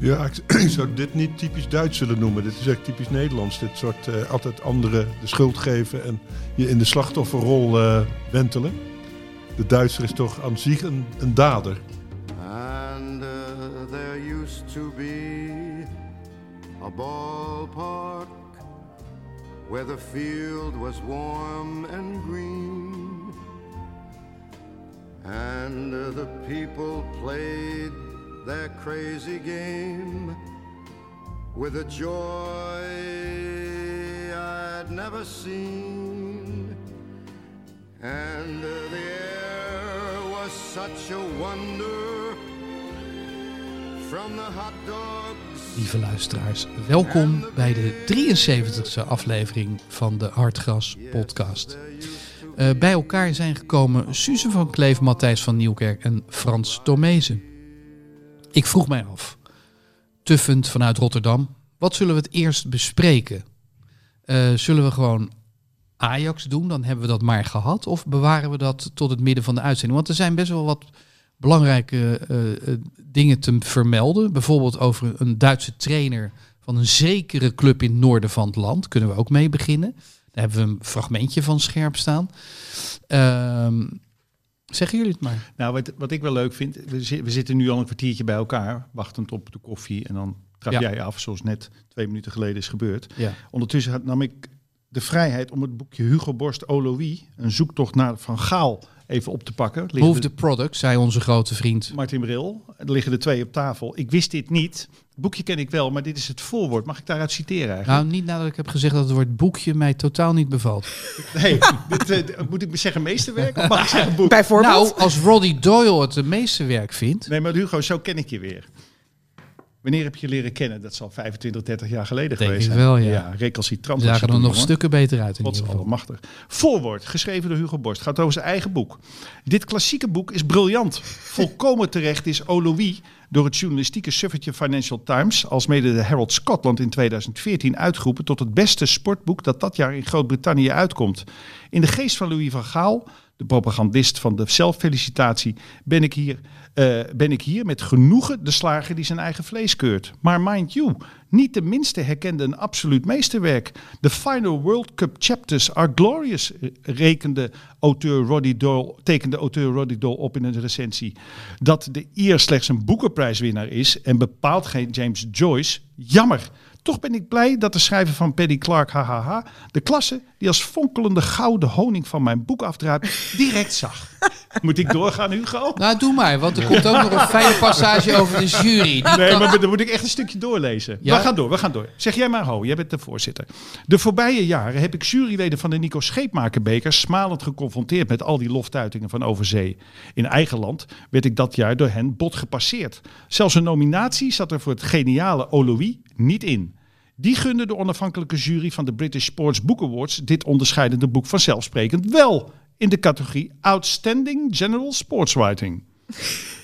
Ja, ik zou dit niet typisch Duits willen noemen. Dit is echt typisch Nederlands. Dit soort eh, altijd anderen de schuld geven en je in de slachtofferrol eh, wentelen. De Duitser is toch aan zich een, een dader. And uh, there used to be a ballpark where the field was warm and green. And uh, the people played their crazy game with a joy I'd never seen. And uh, the air was such a wonder from the hot dogs. Lieve luisteraars, welkom bij de 73e aflevering van de Hartgras podcast. Eh, bij elkaar zijn gekomen Suze van Kleef, Matthijs van Nieuwkerk en Frans Tomezen. Ik vroeg mij af, tuffend vanuit Rotterdam, wat zullen we het eerst bespreken? Eh, zullen we gewoon Ajax doen, dan hebben we dat maar gehad? Of bewaren we dat tot het midden van de uitzending? Want er zijn best wel wat belangrijke eh, eh, dingen te vermelden. Bijvoorbeeld over een Duitse trainer van een zekere club in het noorden van het land. Kunnen we ook mee beginnen. Daar hebben we een fragmentje van scherp staan. Ehm, zeggen jullie het maar. Nou, wat, wat ik wel leuk vind, we, zi- we zitten nu al een kwartiertje bij elkaar, wachtend op de koffie. En dan trap Ja. jij af, zoals net twee minuten geleden is gebeurd. Ja. Ondertussen nam ik de vrijheid om het boekje Hugo Borst Olowie, een zoektocht naar Van Gaal, even op te pakken. Liggen Move de- the product, zei onze grote vriend. Martin Bril, er liggen er twee op tafel. Ik wist dit niet. Het boekje ken ik wel, maar dit is het voorwoord. Mag ik daaruit citeren eigenlijk? Nou, niet nadat ik heb gezegd dat het woord boekje mij totaal niet bevalt. Nee, dit, eh, moet ik zeggen meesterwerk of mag ik zeggen boek? Nou, als Roddy Doyle het de meeste werk vindt. Nee, maar Hugo, zo ken ik je weer. Wanneer heb je leren kennen? Dat zal 25, 30 jaar geleden Denk geweest ik zijn. wel, ja. Ja, recalcitrant. Zagen er nog jongen. stukken beter uit in ieder geval. machtig. Voorwoord, geschreven door Hugo Borst. Gaat over zijn eigen boek. Dit klassieke boek is briljant. Volkomen terecht is Olowie door het journalistieke suffertje Financial Times... als mede de Herald Scotland in 2014 uitgeroepen... tot het beste sportboek dat dat jaar in Groot-Brittannië uitkomt. In de geest van Louis van Gaal, de propagandist van de zelffelicitatie... ben ik hier... eh, ben ik hier met genoegen de slager die zijn eigen vlees keurt. Maar mind you, niet de minste herkende een absoluut meesterwerk. The final World Cup chapters are glorious, rekende auteur Roddy Doyle, tekende auteur Roddy Doyle op in een recensie. Dat de Ier slechts een boekenprijswinnaar is en bepaalt geen James Joyce, jammer. Toch ben ik blij dat de schrijver van Paddy Clark, hahaha, de klasse die als fonkelende gouden honing van mijn boek afdraait, direct zag. Moet ik doorgaan, Hugo? Nou, doe maar, want er komt ook nog een fijne passage over de jury. Die Nee, maar dan moet ik echt een stukje doorlezen. Ja? We gaan door, we gaan door. Zeg jij maar ho, jij bent de voorzitter. De voorbije jaren heb ik juryleden van de Nico Scheepmakerbeker smalend geconfronteerd met al die loftuitingen van overzee. In eigen land werd ik dat jaar door hen bot gepasseerd. Zelfs een nominatie zat er voor het geniale Olowie niet in. Die gunde de onafhankelijke jury van de British Sports Book Awards dit onderscheidende boek vanzelfsprekend wel in de categorie Outstanding General Sports Writing.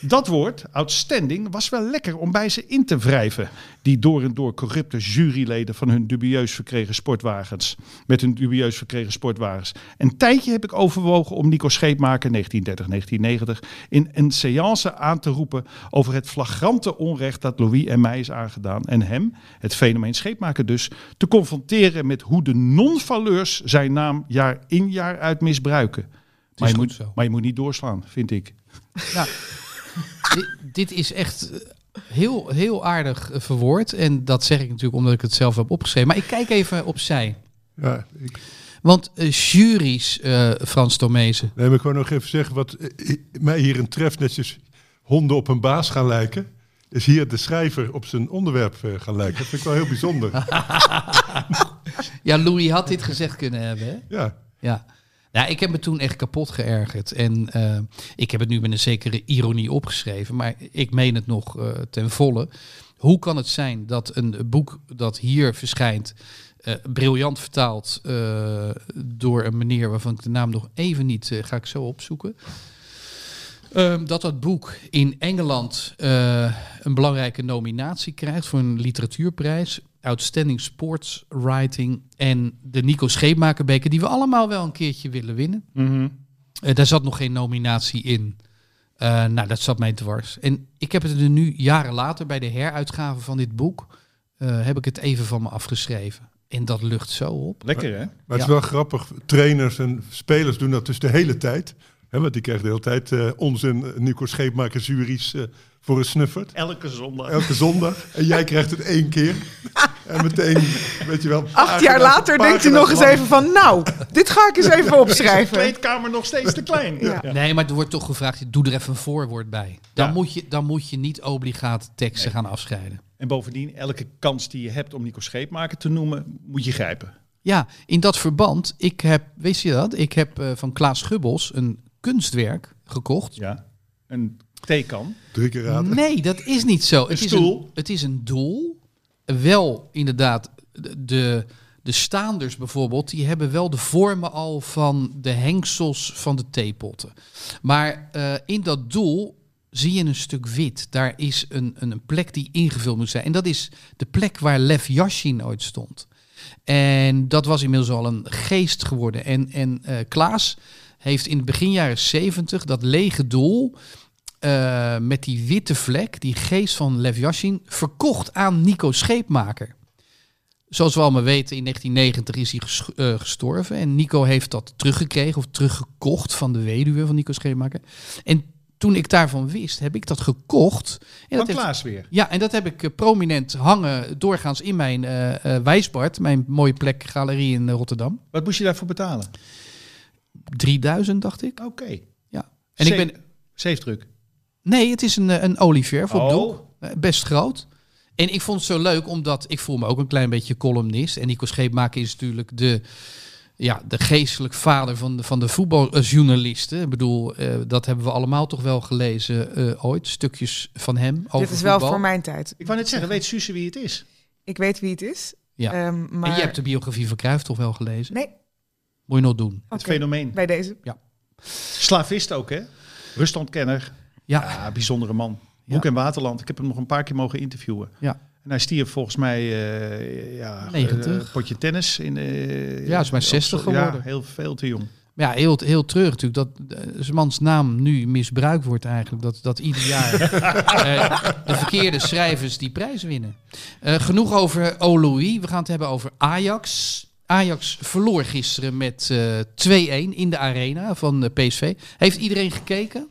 Dat woord, outstanding, was wel lekker om bij ze in te wrijven. Die door en door corrupte juryleden van hun dubieus verkregen sportwagens. Met hun dubieus verkregen sportwagens. Een tijdje heb ik overwogen om Nico Scheepmaker 1930-1990 in een seance aan te roepen over het flagrante onrecht dat Louis en mij is aangedaan. En hem, het fenomeen Scheepmaker dus, te confronteren met hoe de non-valeurs zijn naam jaar in jaar uit misbruiken. Maar je, moet, maar je moet niet doorslaan, vind ik. Nou, dit, dit is echt eh, heel, heel aardig eh, verwoord. En dat zeg ik natuurlijk omdat ik het zelf heb opgeschreven. Maar ik kijk even opzij. Ja, ik, Want eh, juries, Frans Tomezen. nee, maar ik wou nog even zeggen wat mij hierin treft, netjes honden op een baas gaan lijken. Is hier de schrijver op zijn onderwerp gaan lijken. Dat vind ik wel heel bijzonder. Ja, Louis had dit gezegd kunnen hebben, hè? Ja, Ja. Nou, ik heb me toen echt kapot geërgerd. En eh, ik heb het nu met een zekere ironie opgeschreven, maar ik meen het nog eh, ten volle. Hoe kan het zijn dat een boek dat hier verschijnt, eh, briljant vertaald door een meneer waarvan ik de naam nog even niet ga ik zo opzoeken. Ehm, dat dat boek in Engeland een belangrijke nominatie krijgt voor een literatuurprijs. Outstanding Sports Writing en de Nico Scheepmakerbeker, die we allemaal wel een keertje willen winnen. Eh, daar zat nog geen nominatie in. Eh, nou, dat zat mij dwars. En ik heb het er nu jaren later bij de heruitgave van dit boek, eh, heb ik het even van me afgeschreven. En dat lucht zo op. Lekker hè? maar het is Ja. wel grappig. Trainers en spelers doen dat dus de hele tijd. Hè, want die krijgen de hele tijd onzin, eh, Nico Scheepmaker juries eh, voor een snuffert. Elke zondag. Elke zondag. En jij krijgt het één keer. En meteen, weet je wel... Acht jaar later denkt hij nog eens even van... Nou, dit ga ik eens even opschrijven. Kleedkamer nog steeds te klein. Ja. Nee, maar er wordt toch gevraagd, doe er even een voorwoord bij. Dan, Ja. moet, je, dan moet je niet obligaat teksten gaan afscheiden. En bovendien, elke kans die je hebt om Nico Scheepmaker te noemen, moet je grijpen. Ja, in dat verband, ik heb, wist je dat? Ik heb eh, van Klaas Gubbels een kunstwerk gekocht. Ja. Een theekan. Drie keer raden. Nee, dat is niet zo. het, is een, het is een doel. Wel inderdaad, de- de, de staanders bijvoorbeeld, die hebben wel de vormen al van de hengsels van de theepotten. Maar eh, in dat doel zie je een stuk wit. Daar is een, een, een plek die ingevuld moet zijn. En dat is de plek waar Lev Yashin ooit stond. En dat was inmiddels al een geest geworden. En, en eh, Klaas heeft in het begin jaren 70 dat lege doel eh, met die witte vlek, die geest van Lev Yashin, verkocht aan Nico Scheepmaker. Zoals we allemaal weten, in 1990 is hij ges- eh, gestorven. En Nico heeft dat teruggekregen of teruggekocht van de weduwe van Nico Scheepmaker. En toen ik daarvan wist, heb ik dat gekocht. En Van dat heeft, Klaas weer. ja, en dat heb ik eh, prominent hangen, doorgaans in mijn Wijsbart, mijn mooie plek galerie in Rotterdam. Wat moest je daarvoor betalen? 3000, dacht ik. Oké. Ja. En ik ben, Zeefdruk. Nee, het is een, eh, een olieverf op Oh. doek. Eh, Best groot. En ik vond het zo leuk, omdat ik voel me ook een klein beetje columnist. En Nico Scheepmaker is natuurlijk de, ja, de geestelijk vader van de, van de voetbaljournalisten. Ik bedoel, eh, dat hebben we allemaal toch wel gelezen eh, ooit. Stukjes van hem over Dit is wel voor mijn tijd. Ik wou net zeggen, weet Suze wie het is? Ik weet wie het is. Ja. Ehm, maar... En je hebt de biografie van Cruijff toch wel gelezen? Nee, Moet je nog doen. Het fenomeen. Bij deze. Slavist ook, hè? Rustlandkenner. Ja, Ja, bijzondere man. Hoek en Waterland. Ik heb hem nog een paar keer mogen interviewen. Ja. En hij stierf volgens mij eh ja, 90. eh, potje tennis. In, eh, Ja, is maar 60 geworden. Ja, heel veel te jong. Maar ja, heel, heel treurig natuurlijk dat zijn mans naam nu misbruikt wordt eigenlijk. Dat, dat ieder jaar de verkeerde schrijvers die prijs winnen. Genoeg over Oloui. We gaan het hebben over Ajax. Ajax verloor gisteren met eh 2-1 in de arena van PSV. Heeft iedereen gekeken?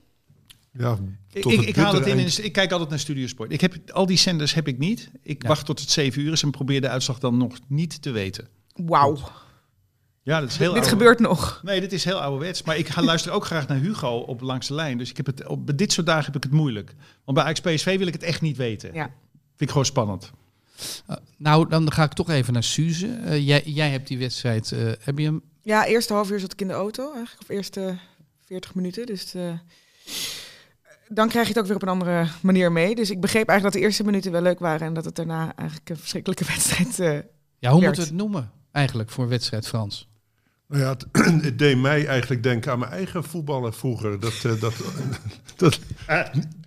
Ja, Ik, tot ik, haal het in, eind. ik kijk altijd naar Studiosport. Ik heb, al die zenders heb ik niet. Ik Ja. wacht tot het 7 uur is en probeer de uitslag dan nog niet te weten. Wauw. Ja, dat is heel Dit oude- gebeurt nog. Nee, dit is heel ouderwets. Maar ik ga luister ook graag naar Hugo op Langs de Lijn. Dus ik heb het, op bij dit soort dagen heb ik het moeilijk. Want bij Ajax PSV wil ik het echt niet weten. Ja. Vind ik gewoon spannend. Eh, nou, dan ga ik toch even naar Suze. Eh, jij, jij hebt die wedstrijd. eh, heb je hem? Ja, eerste half uur zat ik in de auto eigenlijk. Of eerste 40 minuten. Dus eh, dan krijg je het ook weer op een andere manier mee. Dus ik begreep eigenlijk dat de eerste minuten wel leuk waren. En dat het daarna eigenlijk een verschrikkelijke wedstrijd eh, Ja, hoe Bert. moeten we het noemen eigenlijk voor een wedstrijd Frans? Nou ja, het, het deed mij eigenlijk denken aan mijn eigen voetballen vroeger. Dat, eh, dat, dat,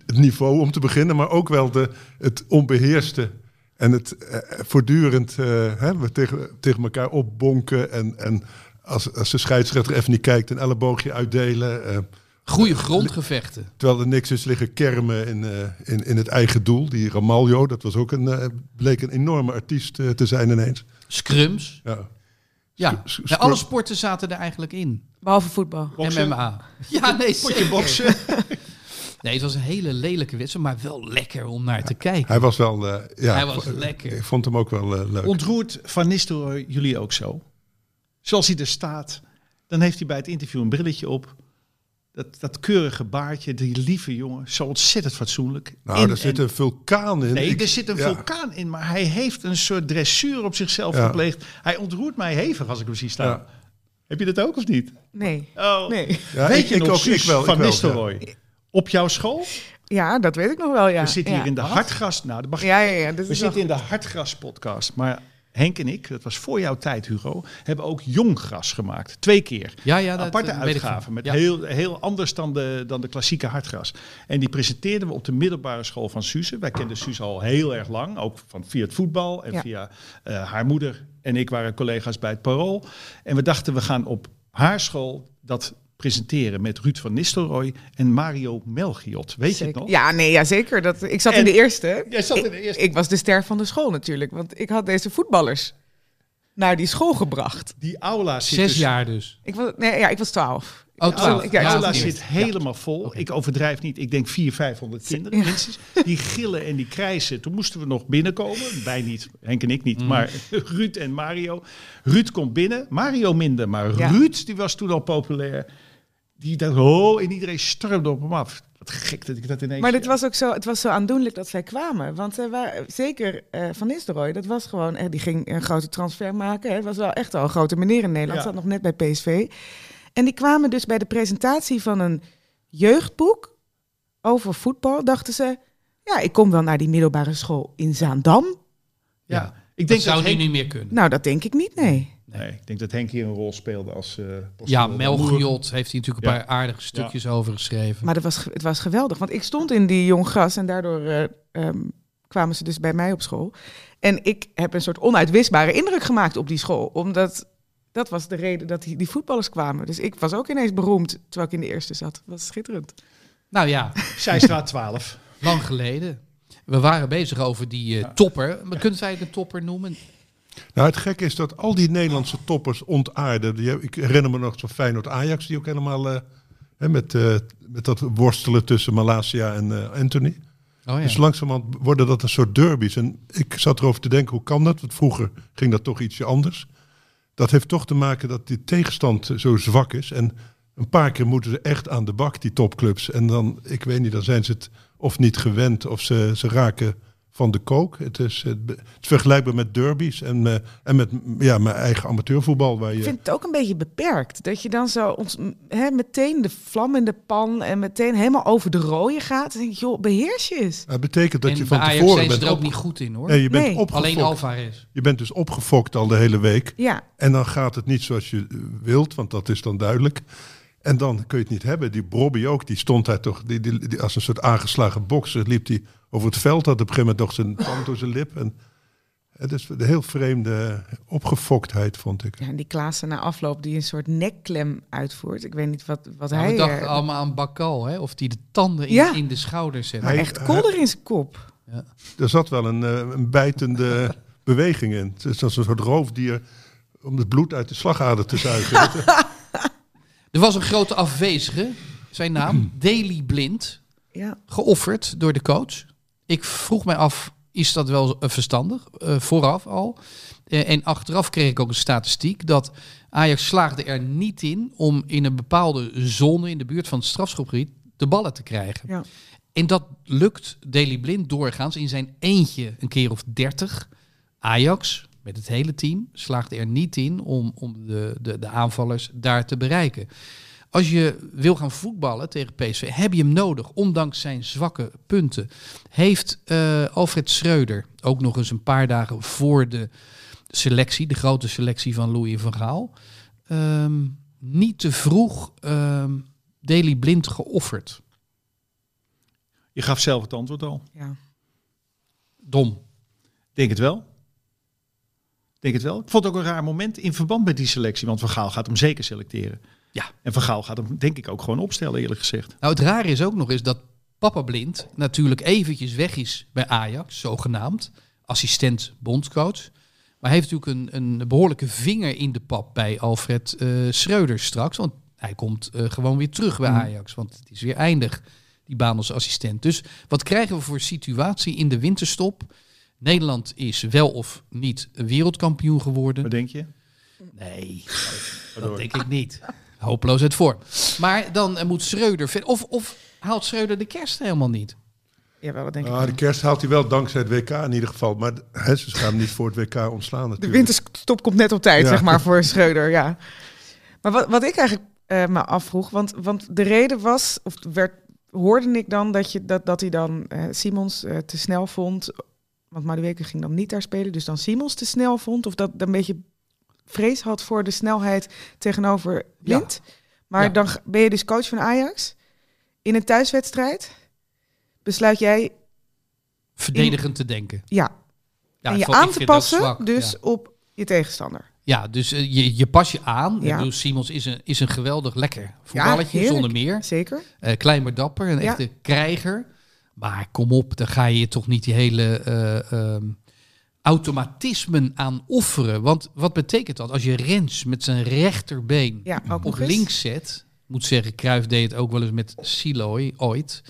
het niveau om te beginnen, maar ook wel de, het onbeheerste. En het eh, voortdurend eh, hè, we tegen, tegen elkaar opbonken. En, en als, als de scheidsrechter even niet kijkt, een elleboogje uitdelen. Goede grondgevechten. terwijl er niks is liggen kermen in, eh, in, in het eigen doel. Die Ramaljo, dat was ook een, eh, bleek een enorme artiest eh, te zijn ineens. Scrums. Ja. Ja, Sc- Ja, alle sporten zaten er eigenlijk in. behalve voetbal. Boksen. MMA. Ja, nee, zeker. boksen. Nee, het was een hele lelijke wedstrijd, maar wel lekker om naar te kijken. Hij was wel... eh, ja, Hij was lekker. Ik vond hem ook wel leuk. Ontroert Van Nistelrooy jullie ook zo? Zoals hij er staat, dan heeft hij bij het interview een brilletje op. Dat, dat keurige baardje, die lieve jongen, zo ontzettend fatsoenlijk. nou, In- er zit en- een vulkaan in. Nee, Ik- er zit een ja. vulkaan in, maar hij heeft een soort dressuur op zichzelf Ja. gepleegd. Hij ontroert mij hevig als ik hem zie staan. Ja. Heb je dat ook of niet? Nee. Oh. Nee. Ja, Weet ik, je ik nog, ook, Suus ik wel. van Nistelrooy? Op jouw school? Ja, dat weet ik nog wel, ja. We zitten hier in de Hartgras. Nou, dat mag Ja, ja, ja. Dat We zitten in de Hartgras podcast. Maar Henk en ik, dat was voor jouw tijd Hugo, hebben ook Jonggras gemaakt. Twee keer. Ja, ja, dat Aparte eh, uitgaven. Met Ja. heel, heel anders dan de, dan de klassieke Hartgras. En die presenteerden we op de middelbare school van Suze. Wij kenden Suze al heel erg lang. Ook van, via het voetbal. En Ja. via eh, haar moeder en ik waren collega's bij het Parool. En we dachten we gaan op haar school dat presenteren met Ruud van Nistelrooy en Mario Melchiot. Weet je het nog? Ja, nee, ja, zeker. Dat, ik zat En- in de eerste. Jij zat in Ik- de eerste. Ik, was de ster van de school natuurlijk. Want ik had deze voetballers naar die school gebracht. Die aula zit Zes dus- jaar dus. Ik was, nee, ja, ik was twaalf. Oh, De twaalf. aula, Ja, de ja, aula zit helemaal vol. Ik overdrijf niet. Ik denk 400, 500 kinderen Ja. minstens. Die gillen en die krijsen. Toen moesten we nog binnenkomen. Wij niet, Henk en ik niet, Mm. maar Ruud en Mario. Ruud komt binnen, Mario minder. Maar Ja. Ruud, die was toen al populair. Die dacht, oh, en iedereen stormde op hem af. Wat gek dat ik dat ineens... Maar dit was ook zo, het was zo aandoenlijk dat zij kwamen. Want er waren, zeker eh, Van Nistelrooy, dat was gewoon, eh, die ging een grote transfer maken. Hè. Het was wel echt al een grote meneer in Nederland, Ja. zat nog net bij PSV. En die kwamen dus bij de presentatie van een jeugdboek over voetbal, dachten ze, ja, ik kom wel naar die middelbare school in Zaandam. Ja, Ja. ik Dat denk zou dat nu Henk... niet meer kunnen. Nou, dat denk ik niet, nee. Nee, ik denk dat Henk hier een rol speelde als... eh ja. Melchiot heeft hij natuurlijk een Ja. paar aardige stukjes over geschreven. Maar dat was, het was geweldig, want ik stond in die jong gras en daardoor eh, ehm, kwamen ze dus bij mij op school. En ik heb een soort onuitwisbare indruk gemaakt op die school, omdat dat was de reden dat die, die voetballers kwamen. Dus ik was ook ineens beroemd terwijl ik in de eerste zat. Dat was schitterend. Nou ja, Zijstraat 12. lang geleden. We waren bezig over die eh, topper. Maar kunt zij de topper noemen? Nou, het gekke is dat al die Nederlandse toppers ontaarden. Die, ik herinner me nog zo Feyenoord Ajax, die ook helemaal eh, hè, met, eh, met dat worstelen tussen Malasia en eh, Anthony. Oh ja. Dus langzamerhand worden dat een soort derbies. En ik zat erover te denken, hoe kan dat? Want vroeger ging dat toch ietsje anders. Dat heeft toch te maken dat die tegenstand zo zwak is. En een paar keer moeten ze echt aan de bak, die topclubs. En dan, ik weet niet, dan zijn ze het of niet gewend of ze, ze raken van de kook. Het is, het, het is vergelijkbaar met derbies en, eh, en met ja, mijn eigen amateurvoetbal. Waar Ik je, vind het ook een beetje beperkt. Dat je dan zo ons, hè, meteen de vlam in de pan en meteen helemaal over de rode gaat. Dan denk ik, joh, beheers je eens. het betekent dat en je van tevoren bent er ook op- niet goed in hoor. Nee, je bent Nee. opgefokt. Alleen Alvarez. Je bent dus opgefokt al de hele week. Ja, En dan gaat het niet zoals je eh, wilt, want dat is dan duidelijk. En dan kun je het niet hebben. Die Bobby ook, die stond daar toch die, die, die- als een soort aangeslagen bokser. Liep hij over het veld, had op een gegeven moment nog zijn tand door zijn lip. En het is een heel vreemde opgefoktheid, vond ik. ja en die Klaassen na afloop die een soort nekklem uitvoert. Ik weet niet wat, wat Ja, hij... we dachten allemaal aan Bakal, hè? of die de tanden in, Ja. in de schouders zet. Hij- echt hij- kolder in zijn kop. Er zat wel een, eh, een bijtende beweging in. Het is als een soort roofdier om het bloed uit de slagader te zuigen. Er was een grote afwezige, zijn naam, Daily Blind, Ja, geofferd door de coach. Ik vroeg mij af, is dat wel eh, verstandig? Eh, vooraf al. Eh, en achteraf kreeg ik ook een statistiek dat Ajax slaagde er niet in om in een bepaalde zone in de buurt van het strafschopgebied de ballen te krijgen. ja. En dat lukt Daily Blind doorgaans in zijn eentje een keer of dertig. Ajax, met het hele team, slaagt er niet in om, om de, de, de aanvallers daar te bereiken. Als je wil gaan voetballen tegen PSV, heb je hem nodig, ondanks zijn zwakke punten. Heeft eh, Alfred Schreuder ook nog eens een paar dagen voor de selectie, de grote selectie van Louis van Gaal, ehm, niet te vroeg ehm Daily Blind geofferd? Je gaf zelf het antwoord al. ja. Dom. Denk het wel. Denk het wel. Ik vond het ook een raar moment in verband met die selectie. Want Van Gaal gaat hem zeker selecteren. Ja. En Van Gaal gaat hem denk ik ook gewoon opstellen eerlijk gezegd. Nou, het rare is ook nog eens dat Papa Blind natuurlijk eventjes weg is bij Ajax, zogenaamd. Assistent bondscoach. Maar hij heeft natuurlijk een, een behoorlijke vinger in de pap bij Alfred eh Schreuder straks. Want hij komt eh, gewoon weer terug bij Ajax. Want het is weer eindig die baan als assistent. Dus wat krijgen we voor situatie in de winterstop? Nederland is wel of niet wereldkampioen geworden. Wat denk je? Nee, dat denk ik niet. Hopeloosheid voor. Maar dan moet Schreuder... Of, of haalt Schreuder de kerst helemaal niet? Jawel, dat denk ik. Ah, de kerst haalt hij wel dankzij het WK in ieder geval. Maar hè, ze gaan hem niet voor het WK ontslaan De natuurlijk. winterstop komt net op tijd, Ja. zeg maar, voor Schreuder, ja. Maar wat, wat ik eigenlijk eh, me afvroeg, want, want de reden was, of werd, hoorde ik dan dat, je, dat, dat hij dan eh, Simons eh, te snel vond, want Madueke ging dan niet daar spelen, dus dan Simons te snel vond, of dat een beetje vrees had voor de snelheid tegenover Blind. Maar Ja. dan ben je dus coach van Ajax. In een thuiswedstrijd besluit jij Verdedigend te denken. ja, Ja, en je aan te passen dus op je tegenstander. Ja, dus eh, je, je pas je aan. Ja. Ik bedoel, Simons is een, is een geweldig lekker voetballetje, zonder meer. Zeker. Eh, klein maar dapper, een Ja. echte krijger. Maar kom op, dan ga je je toch niet die hele eh, ehm, automatismen aan offeren. Want wat betekent dat? Als je Rens met zijn rechterbeen Ja, op links zet. Moet zeggen, Cruijff deed het ook wel eens met Siloy ooit.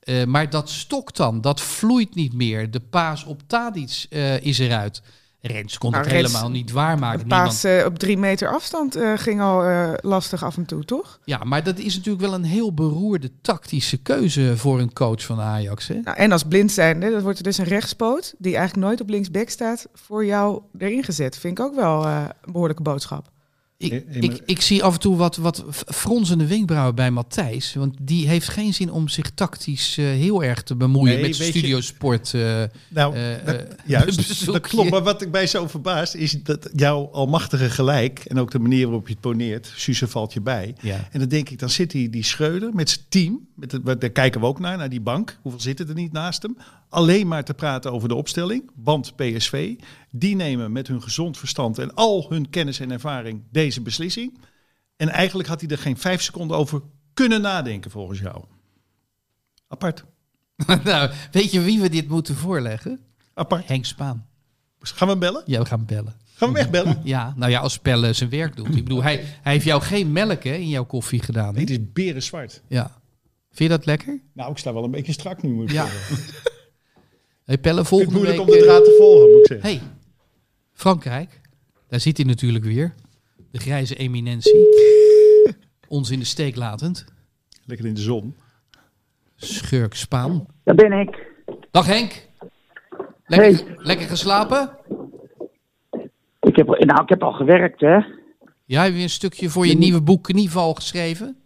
Eh, maar dat stokt dan, dat vloeit niet meer. De paas op Tadic eh, is eruit. Rens kon Nou, het Rens- helemaal niet waarmaken. Een paas eh, op drie meter afstand eh, ging al eh, lastig af en toe, toch? Ja, maar dat is natuurlijk wel een heel beroerde tactische keuze voor een coach van Ajax. Hè? Nou, en als blind zijnde, dat wordt er dus een rechtspoot... die eigenlijk nooit op linksback staat, voor jou erin gezet. Vind ik ook wel een behoorlijke boodschap. Ik, ik, ik zie af en toe wat, wat fronsende wenkbrauwen bij Matthijs. Want die heeft geen zin om zich tactisch eh, heel erg te bemoeien Nee, met studiosport. eh Nou, eh, dat- juist, dat klopt. Maar wat ik mij zo verbaast is dat jouw almachtige gelijk... en ook de manier waarop je het poneert, Suze valt je bij... Ja. En dan denk ik, dan zit die, die Schreuder met zijn team. Met de, waar- daar kijken we ook naar, naar die bank. Hoeveel zitten er niet naast hem? Alleen maar te praten over de opstelling. Want PSV, die nemen met hun gezond verstand en al hun kennis en ervaring deze beslissing. En eigenlijk had hij er geen vijf seconden over kunnen nadenken volgens jou. Apart. nou, weet je wie we dit moeten voorleggen? Apart. Henk Spaan. Gaan we bellen? Ja, we gaan bellen. Gaan we hem echt bellen? Ja, nou ja, als Pelle zijn werk doet. Ik bedoel, hij, hij heeft jou geen melk hè, in jouw koffie gedaan. Hè? Nee, het is berenzwart. Ja. Vind je dat lekker? Nou, ik sta wel een beetje strak nu, moet ik Ja. zeggen. Hey Pelle, Het is volgende moeilijk week... om de eh, draad te volgen, moet ik zeggen. hey, Frankrijk. Daar zit hij natuurlijk weer. De grijze eminentie. Ons in de steek latend. Lekker in de zon. Schurk Spaan. Daar ben ik. Dag Henk. Lekker, lekker geslapen? Ik heb, nou, ik heb al gewerkt, hè? Ja, heb je een stukje voor je nieuwe boek Knieval geschreven?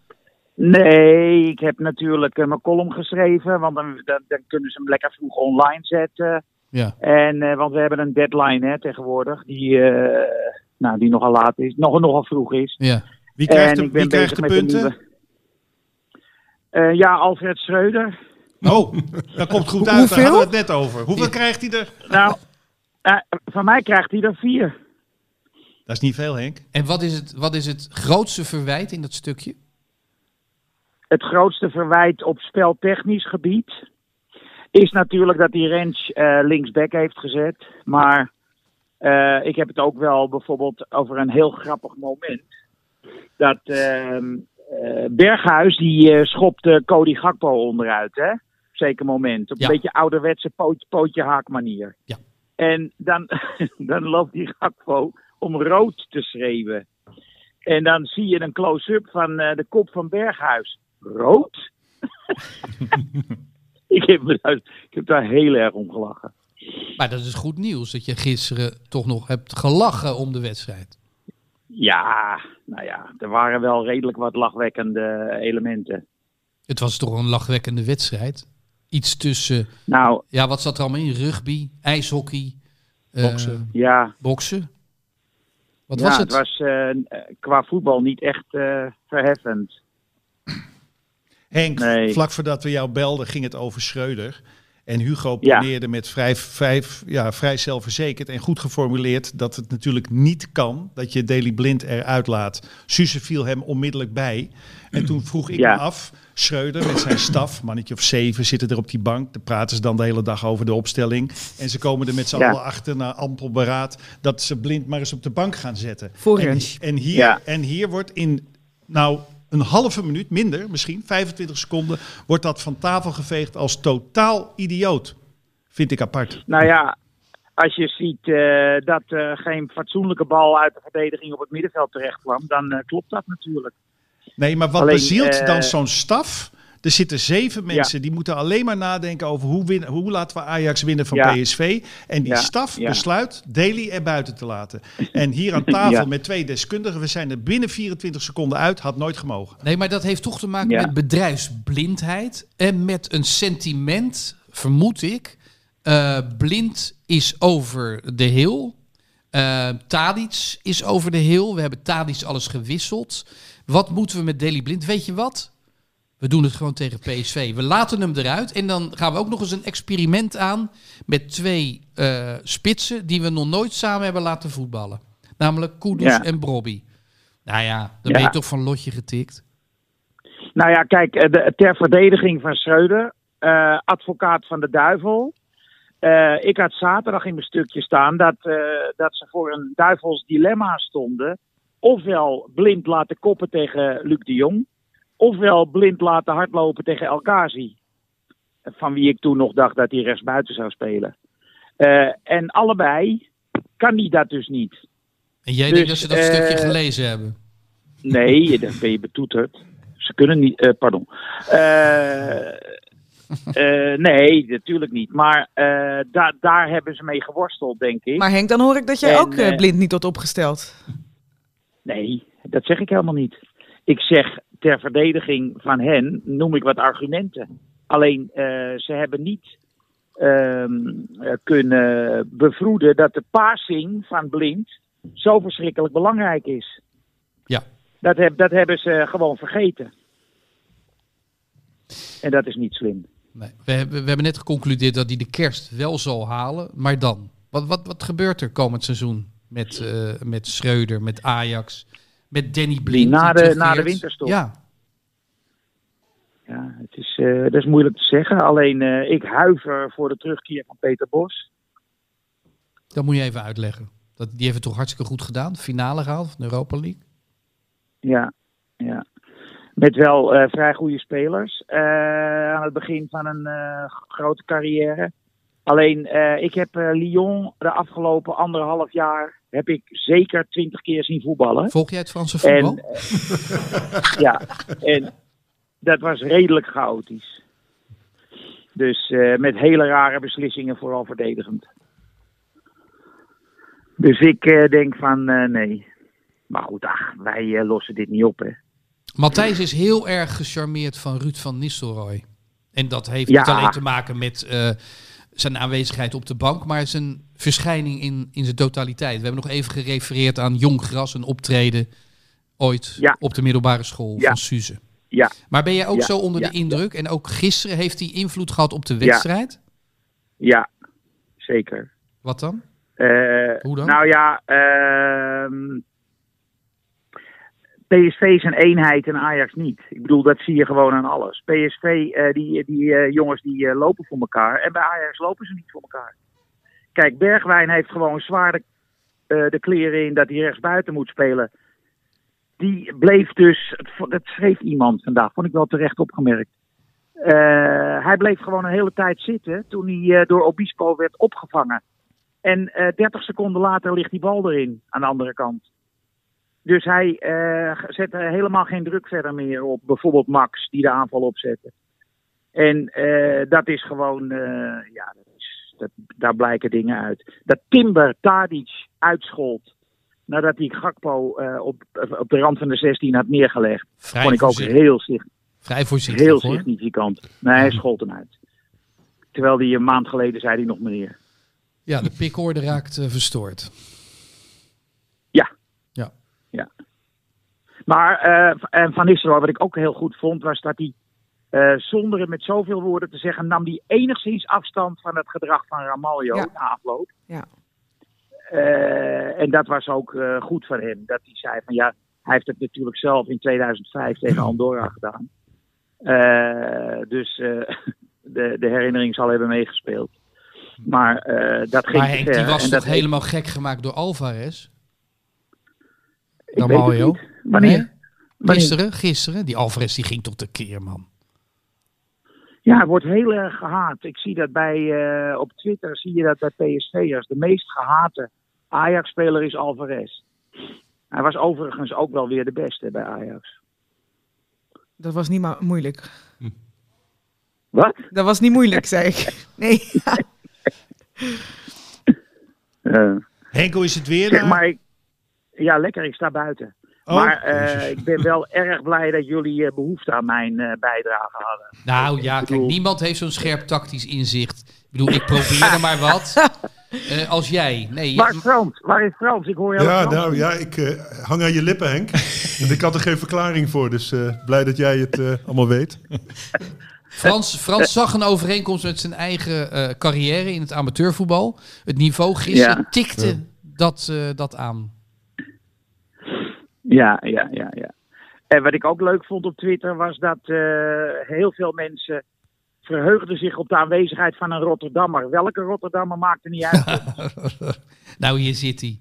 Nee, ik heb natuurlijk eh, mijn column geschreven, want dan, dan, dan kunnen ze hem lekker vroeg online zetten. Ja. En, eh, want we hebben een deadline hè, tegenwoordig, die, eh, nou, die nogal laat is, nog, nogal vroeg is. Ja. Wie krijgt en de, ik ben wie krijgt de punten? nieuwe- Eh, ja, Alfred Schreuder. Oh, dat komt goed uit. Daar hoeveel? hadden we het net over. Hoeveel krijgt hij er? Nou, van mij krijgt hij er vier. Dat is niet veel, Henk. En wat is, het, wat is het grootste verwijt in dat stukje? Het grootste verwijt op speltechnisch gebied is natuurlijk dat hij Rens eh, linksback heeft gezet. Maar eh, ik heb het ook wel bijvoorbeeld over een heel grappig moment. Dat eh, Berghuis, die schopte Cody Gakpo onderuit, hè? Op een zeker moment. Op Ja. een beetje ouderwetse poot, pootje haak manier. Ja. En dan, dan loopt die Gakpo om rood te schreeuwen. En dan zie je een close-up van de kop van Berghuis. Rood? ik, heb, daar- ik heb daar heel erg om gelachen. Maar dat is goed nieuws dat je gisteren toch nog hebt gelachen om de wedstrijd. Ja, nou ja, er waren wel redelijk wat lachwekkende elementen. Het was toch een lachwekkende wedstrijd. Iets tussen, Nou, ja, wat zat er allemaal in? Rugby, ijshockey, eh, Boksen. ja, boksen. Wat ja was het? het was eh, qua voetbal niet echt eh, verheffend. Henk, Nee. vlak voordat we jou belden ging het over Schreuder. En Hugo Ja. poneerde met vrij, vrij, ja, vrij zelfverzekerd en goed geformuleerd dat het natuurlijk niet kan dat je Daily Blind eruit laat. Suze viel hem onmiddellijk bij. En toen vroeg ik Ja. me af, Schreuder met zijn staf, mannetje of zeven, zitten er op die bank. Daar praten ze dan de hele dag over de opstelling. En ze komen er met z'n Ja. allen achter na ampel beraad dat ze Blind maar eens op de bank gaan zetten. Voor en, en, hier, Ja. en hier wordt in, nou een halve minuut, minder misschien, 25 seconden, wordt dat van tafel geveegd als totaal idioot. Vind ik apart. Nou ja, als je ziet eh, dat er geen fatsoenlijke bal uit de verdediging op het middenveld terecht kwam, dan eh, klopt dat natuurlijk. Nee, maar wat Alleen, bezielt dan zo'n staf? Er zitten zeven mensen die moeten alleen maar nadenken over hoe, winnen, hoe laten we Ajax winnen van Ja. PSV. En die Ja, staf ja. besluit Daly er buiten te laten. En hier aan tafel Ja. met twee deskundigen, we zijn er binnen 24 seconden uit, had nooit gemogen. Nee, maar dat heeft toch te maken Ja. met bedrijfsblindheid en met een sentiment, vermoed ik. Eh, blind is over de heel. Eh Tadic is over de heel. We hebben Tadic alles gewisseld. Wat moeten we met Deli Blind? Weet je wat? We doen het gewoon tegen PSV. We laten hem eruit. En dan gaan we ook nog eens een experiment aan met twee eh, spitsen die we nog nooit samen hebben laten voetballen. Namelijk Ja. en Brobby. Nou ja, dan Ja. ben je toch van lotje getikt. Nou ja, kijk, eh, de, ter verdediging van Schreuder, eh, advocaat van de duivel. Ik had zaterdag in mijn stukje staan dat, dat ze voor een duivels dilemma stonden. Ofwel blind laten koppen tegen Luc de Jong, ofwel blind laten hardlopen tegen El Ghazi. Van wie ik toen nog dacht dat hij rechtsbuiten zou spelen. Eh, en allebei kan hij dat dus niet. En jij Dus, denkt dat ze dat stukje eh, gelezen hebben? Nee, dan ben je betoeterd. Ze kunnen niet. eh, pardon. Eh, eh, nee, natuurlijk niet. Maar eh, daar daar hebben ze mee geworsteld, denk ik. Maar Henk, dan hoor ik dat jij En, ook blind niet tot opgesteld. Nee, dat zeg ik helemaal niet. Ik zeg ter verdediging van hen noem ik wat argumenten. Alleen eh, ze hebben niet ehm, eh, kunnen bevroeden dat de passing van Blind zo verschrikkelijk belangrijk is. Ja. Dat, heb, dat hebben ze gewoon vergeten. En dat is niet slim. Nee. We, hebben, we hebben net geconcludeerd dat hij de kerst wel zal halen. Maar dan? Wat, wat, wat gebeurt er komend seizoen met, eh met Schreuder, met Ajax, met Danny Blind? na de- na de winterstop. Ja, Ja, het is, eh, dat is moeilijk te zeggen. Alleen eh, ik huiver voor de terugkeer van Peter Bos. dat moet je even uitleggen. Dat, die heeft het toch hartstikke goed gedaan. Finale gehaald van de Europa League. Ja, ja. Met wel eh, vrij goede spelers aan het begin van een grote carrière. Alleen, ik heb Lyon de afgelopen anderhalf jaar heb ik zeker twintig keer zien voetballen. Volg jij het Franse voetbal? En, eh, ja, en dat was redelijk chaotisch. Dus eh, met hele rare beslissingen, vooral verdedigend. Dus ik eh, denk van nee. Maar goed, ach, wij lossen dit niet op, hè. Matthijs is heel erg gecharmeerd van Ruud van Nistelrooy. En dat heeft Ja. niet alleen te maken met zijn aanwezigheid op de bank, maar zijn verschijning in, in zijn totaliteit. We hebben nog even gerefereerd aan Jong Gras, een optreden ooit Ja. op de middelbare school van Suze. Ja, Maar ben jij ook zo onder de indruk? En ook gisteren heeft hij invloed gehad op de wedstrijd? ja, zeker. Wat dan? Eh, Hoe dan? Nou ja, ehm, PSV is een eenheid en Ajax niet. Ik bedoel, dat zie je gewoon aan alles. PSV, eh, die, die eh, jongens die lopen voor elkaar. En bij Ajax lopen ze niet voor elkaar. Kijk, Bergwijn heeft gewoon zwaar de, eh, de kleren in dat hij rechtsbuiten moet spelen. Die bleef dus, dat schreef iemand vandaag, vond ik wel terecht opgemerkt. Eh, hij bleef gewoon een hele tijd zitten toen hij eh, door Obispo werd opgevangen. En eh 30 seconden later ligt die bal erin aan de andere kant. Dus hij zette helemaal geen druk verder meer op bijvoorbeeld Max, die de aanval opzette. En dat is gewoon, ja, dat daar blijken dingen uit. Dat Timber Tadic uitschold nadat hij Gakpo eh, op, op de rand van de 16 had neergelegd. Vrij vond ik ook heel, Vrij voorzichtig heel hoor. significant. Nee, hij schold hem uit. Terwijl hij een maand geleden zei hij nog meneer. Ja, de pikorde raakt eh, verstoord. Ja. Ja. ja. Maar eh, en Van Nistelrooy, wat ik ook heel goed vond, was dat hij eh, zonder het met zoveel woorden te zeggen, nam hij enigszins afstand van het gedrag van Ramaljo Ja. na afloop. Ja. Eh, en dat was ook eh, goed van hem. Dat hij zei van ja, hij heeft het natuurlijk zelf in 2005 tegen Andorra gedaan. Eh, dus eh, de, de herinnering zal hebben meegespeeld. Maar eh, dat ging Maar Henk, die was En toch dat helemaal gek gemaakt door Alvarez? Ramaljo? Wanneer? Nee? Wanneer? Gisteren, gisteren. Die Alvarez die ging toch tekeer, man. Ja, het wordt heel erg gehaat. Ik zie dat bij, eh, op Twitter zie je dat bij PSV'ers. De meest gehate Ajax-speler is Alvarez. Hij was overigens ook wel weer de beste bij Ajax. Dat was niet ma- moeilijk. Wat? Dat was niet moeilijk, zei ik. Nee. Eh, Henk, hoe is het weer? zeg daar? maar, ik- ja, lekker. Ik sta buiten. Oh, maar eh, ik ben wel erg blij dat jullie eh, behoefte aan mijn eh, bijdrage hadden. Nou ja, kijk, bedoel- niemand heeft zo'n scherp tactisch inzicht. Ik bedoel, ik probeer maar wat. Eh, als jij. Nee, Waar is Frans? Waar is Frans? Ik hoor jou. Ja, nou ja, ik eh, hang aan je lippen, Henk. en ik had er geen verklaring voor, dus eh, blij dat jij het eh, allemaal weet. Frans, Frans zag een overeenkomst met zijn eigen eh, carrière in het amateurvoetbal. Het niveau gisteren Ja. tikte dat, eh, dat aan. Ja, ja, ja, ja. En wat ik ook leuk vond op Twitter was dat eh, heel veel mensen verheugden zich op de aanwezigheid van een Rotterdammer. Welke Rotterdammer maakt er niet uit. nou, hier zit hij.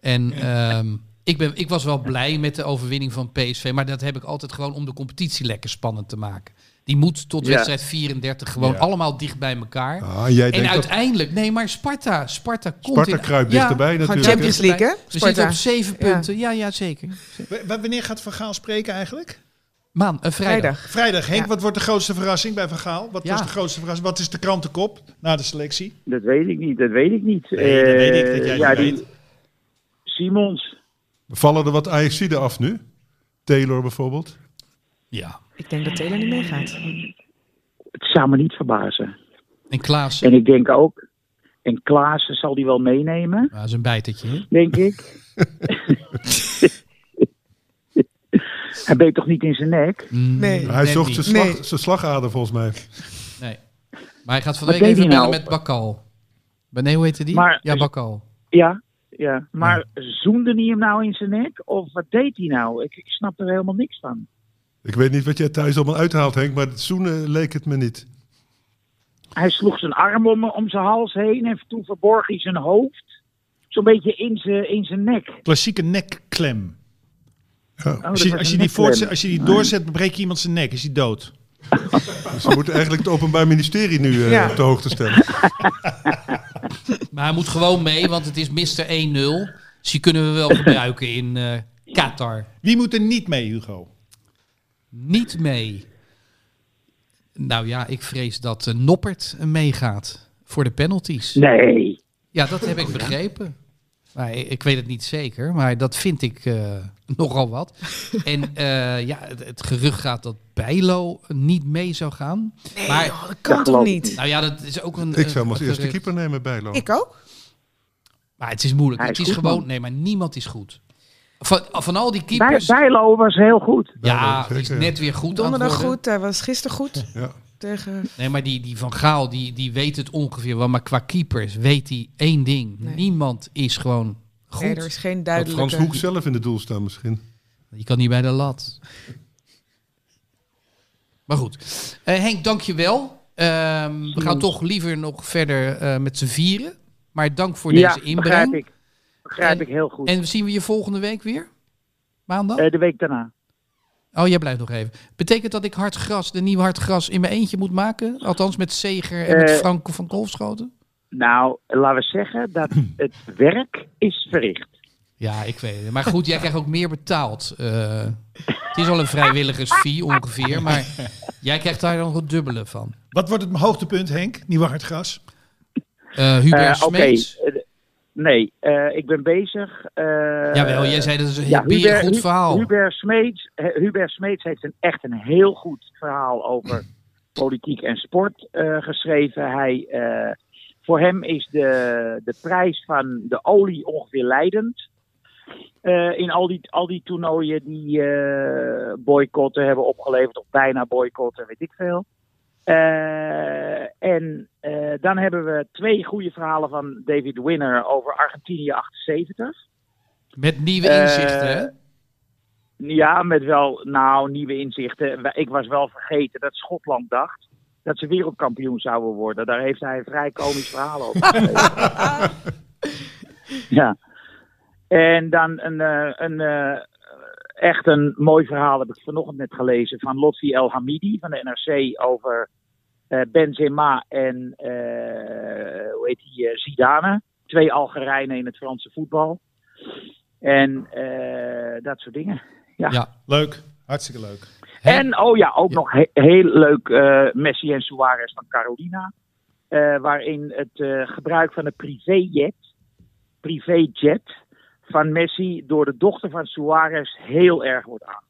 En ehm, ik, ben, ik was wel blij met de overwinning van PSV. Maar dat heb ik altijd gewoon om de competitie lekker spannend te maken. Die moet tot Ja. wedstrijd 34 gewoon Ja. allemaal dicht bij elkaar. Ah, jij en denkt dat uiteindelijk, nee, maar Sparta, Sparta komt Sparta in- kruipt Ja, dichterbij natuurlijk. Champions League, hè? We zitten op zeven punten. Ja, ja, zeker. Wanneer gaat Van Gaal spreken eigenlijk? Maan, een vrijdag. Vrijdag. Vrijdag. Henk, Ja. wat wordt de grootste verrassing bij Van Gaal? Wat Ja. was de grootste verrassing? Wat is de krantenkop na de selectie? dat weet ik niet, dat weet ik niet. Nee, dat weet ik dat Eh, jij ja, die weet. Simons. Vallen er wat Ajaxiden af nu? Taylor bijvoorbeeld? Ja. Ik denk dat Taylor niet meegaat. Het zou me niet verbazen. En Klaassen. En ik denk ook, en Klaassen zal die wel meenemen, Ja, dat is een bijtertje. hè? denk ik. Hij beet toch niet in zijn nek? Nee. Hij zocht zijn, slag, Nee. zijn slagader volgens mij. Nee. Maar hij gaat van de Wat week deed even nou? met Bakal. Maar nee, hoe heette die? Maar- ja, Bakal. Ja, ja. Maar zoende hij hem nou in zijn nek? Of wat deed hij nou? Ik, ik snap er helemaal niks van. Ik weet niet wat jij thuis allemaal uithaalt, Henk, maar zoenen leek het me niet. Hij sloeg zijn arm om, om zijn hals heen en toen verborg hij zijn hoofd. Zo'n beetje in zijn, in zijn nek. Klassieke nekklem. Ja. Oh, dat Als je, als die, voortzet, als je die doorzet, breek je iemand zijn nek. Is hij dood. Dus we moeten eigenlijk het Openbaar Ministerie nu eh, Ja. op de hoogte stellen. Maar hij moet gewoon mee, want het is Mr. 1-0. Dus die kunnen we wel gebruiken in eh, Qatar. Wie moet er niet mee, Hugo? Niet mee. Nou ja, ik vrees dat eh, Noppert meegaat voor de penalties. Nee. Ja, dat heb ik begrepen. Maar ik, weet het niet zeker, maar dat vind ik eh, nogal wat. En eh, ja, het, het gerucht gaat dat Bijlo niet mee zou gaan. maar Oh, dat kan Dat toch niet? nou ja, dat is ook een. Ik zou hem als eerste keeper nemen bij Lo. Ik ook. Maar het is moeilijk. Hij het is is goed, gewoon. man. Nee, maar niemand is goed. Van, van al die Bij, keepers. Bijlo was heel goed. ja, Bijlo, is net weer goed. aan het Donderdag goed. Hij was gisteren goed. Ja. Tegen... Nee, maar die, die van Gaal, die, die weet het ongeveer wel. Maar qua keepers weet hij één ding. Nee. Niemand is gewoon goed. Nee, er is geen Had duidelijke... Frans Hoek zelf in het doel staan misschien. Je kan niet bij de lat. Maar goed. Eh, Henk, dank je wel. Ehm, we gaan toch liever nog verder eh, met z'n vieren. Maar dank voor ja, deze begrijp inbreng. Begrijp En- ik heel goed. En zien we je volgende week weer? Maandag? Eh, de week daarna. oh, jij blijft nog even. Betekent dat ik hard gras, de nieuwe hard gras, in mijn eentje moet maken? Althans met Zeger en met Eh, Frank van Kolfschoten? Nou, laten we zeggen dat het werk is verricht. Ja, ik weet het. Maar goed, jij krijgt ook meer betaald. Eh, het is al een vrijwilligersfee ongeveer, maar jij krijgt daar dan het dubbele van. Wat wordt het hoogtepunt, Henk? Nieuwe hardgras? Eh Hubert eh, nee, eh, ik ben bezig. eh, Jawel, jij zei dat is een ja, goed verhaal. Hubert Smeets, eh, Hubert Smeets heeft een, echt een heel goed verhaal over politiek en sport geschreven. Hij, voor hem is de, de prijs van de olie ongeveer leidend. In al die, al die toernooien die boycotten hebben opgeleverd, of bijna boycotten, weet ik veel. Eh, en eh, dan hebben we twee goede verhalen van David Winner over Argentinië 78. Met nieuwe Eh, inzichten, hè? Ja, met wel, nou, nieuwe inzichten. Ik was wel vergeten dat Schotland dacht dat ze wereldkampioen zouden worden. Daar heeft hij een vrij komisch verhaal over ja. En dan een, een, echt een mooi verhaal heb ik vanochtend net gelezen van Lotfi El Hamidi van de NRC over Benzema en eh, hoe heet die, eh, Zidane. Twee Algerijnen in het Franse voetbal. En eh, dat soort dingen. Ja. Ja. Leuk. Hartstikke leuk. En, oh ja, ook Ja. nog he- heel leuk eh, Messi en Suarez van Carolina. Eh, waarin het eh, gebruik van een privéjet, privéjet van Messi door de dochter van Suarez heel erg wordt aangevallen.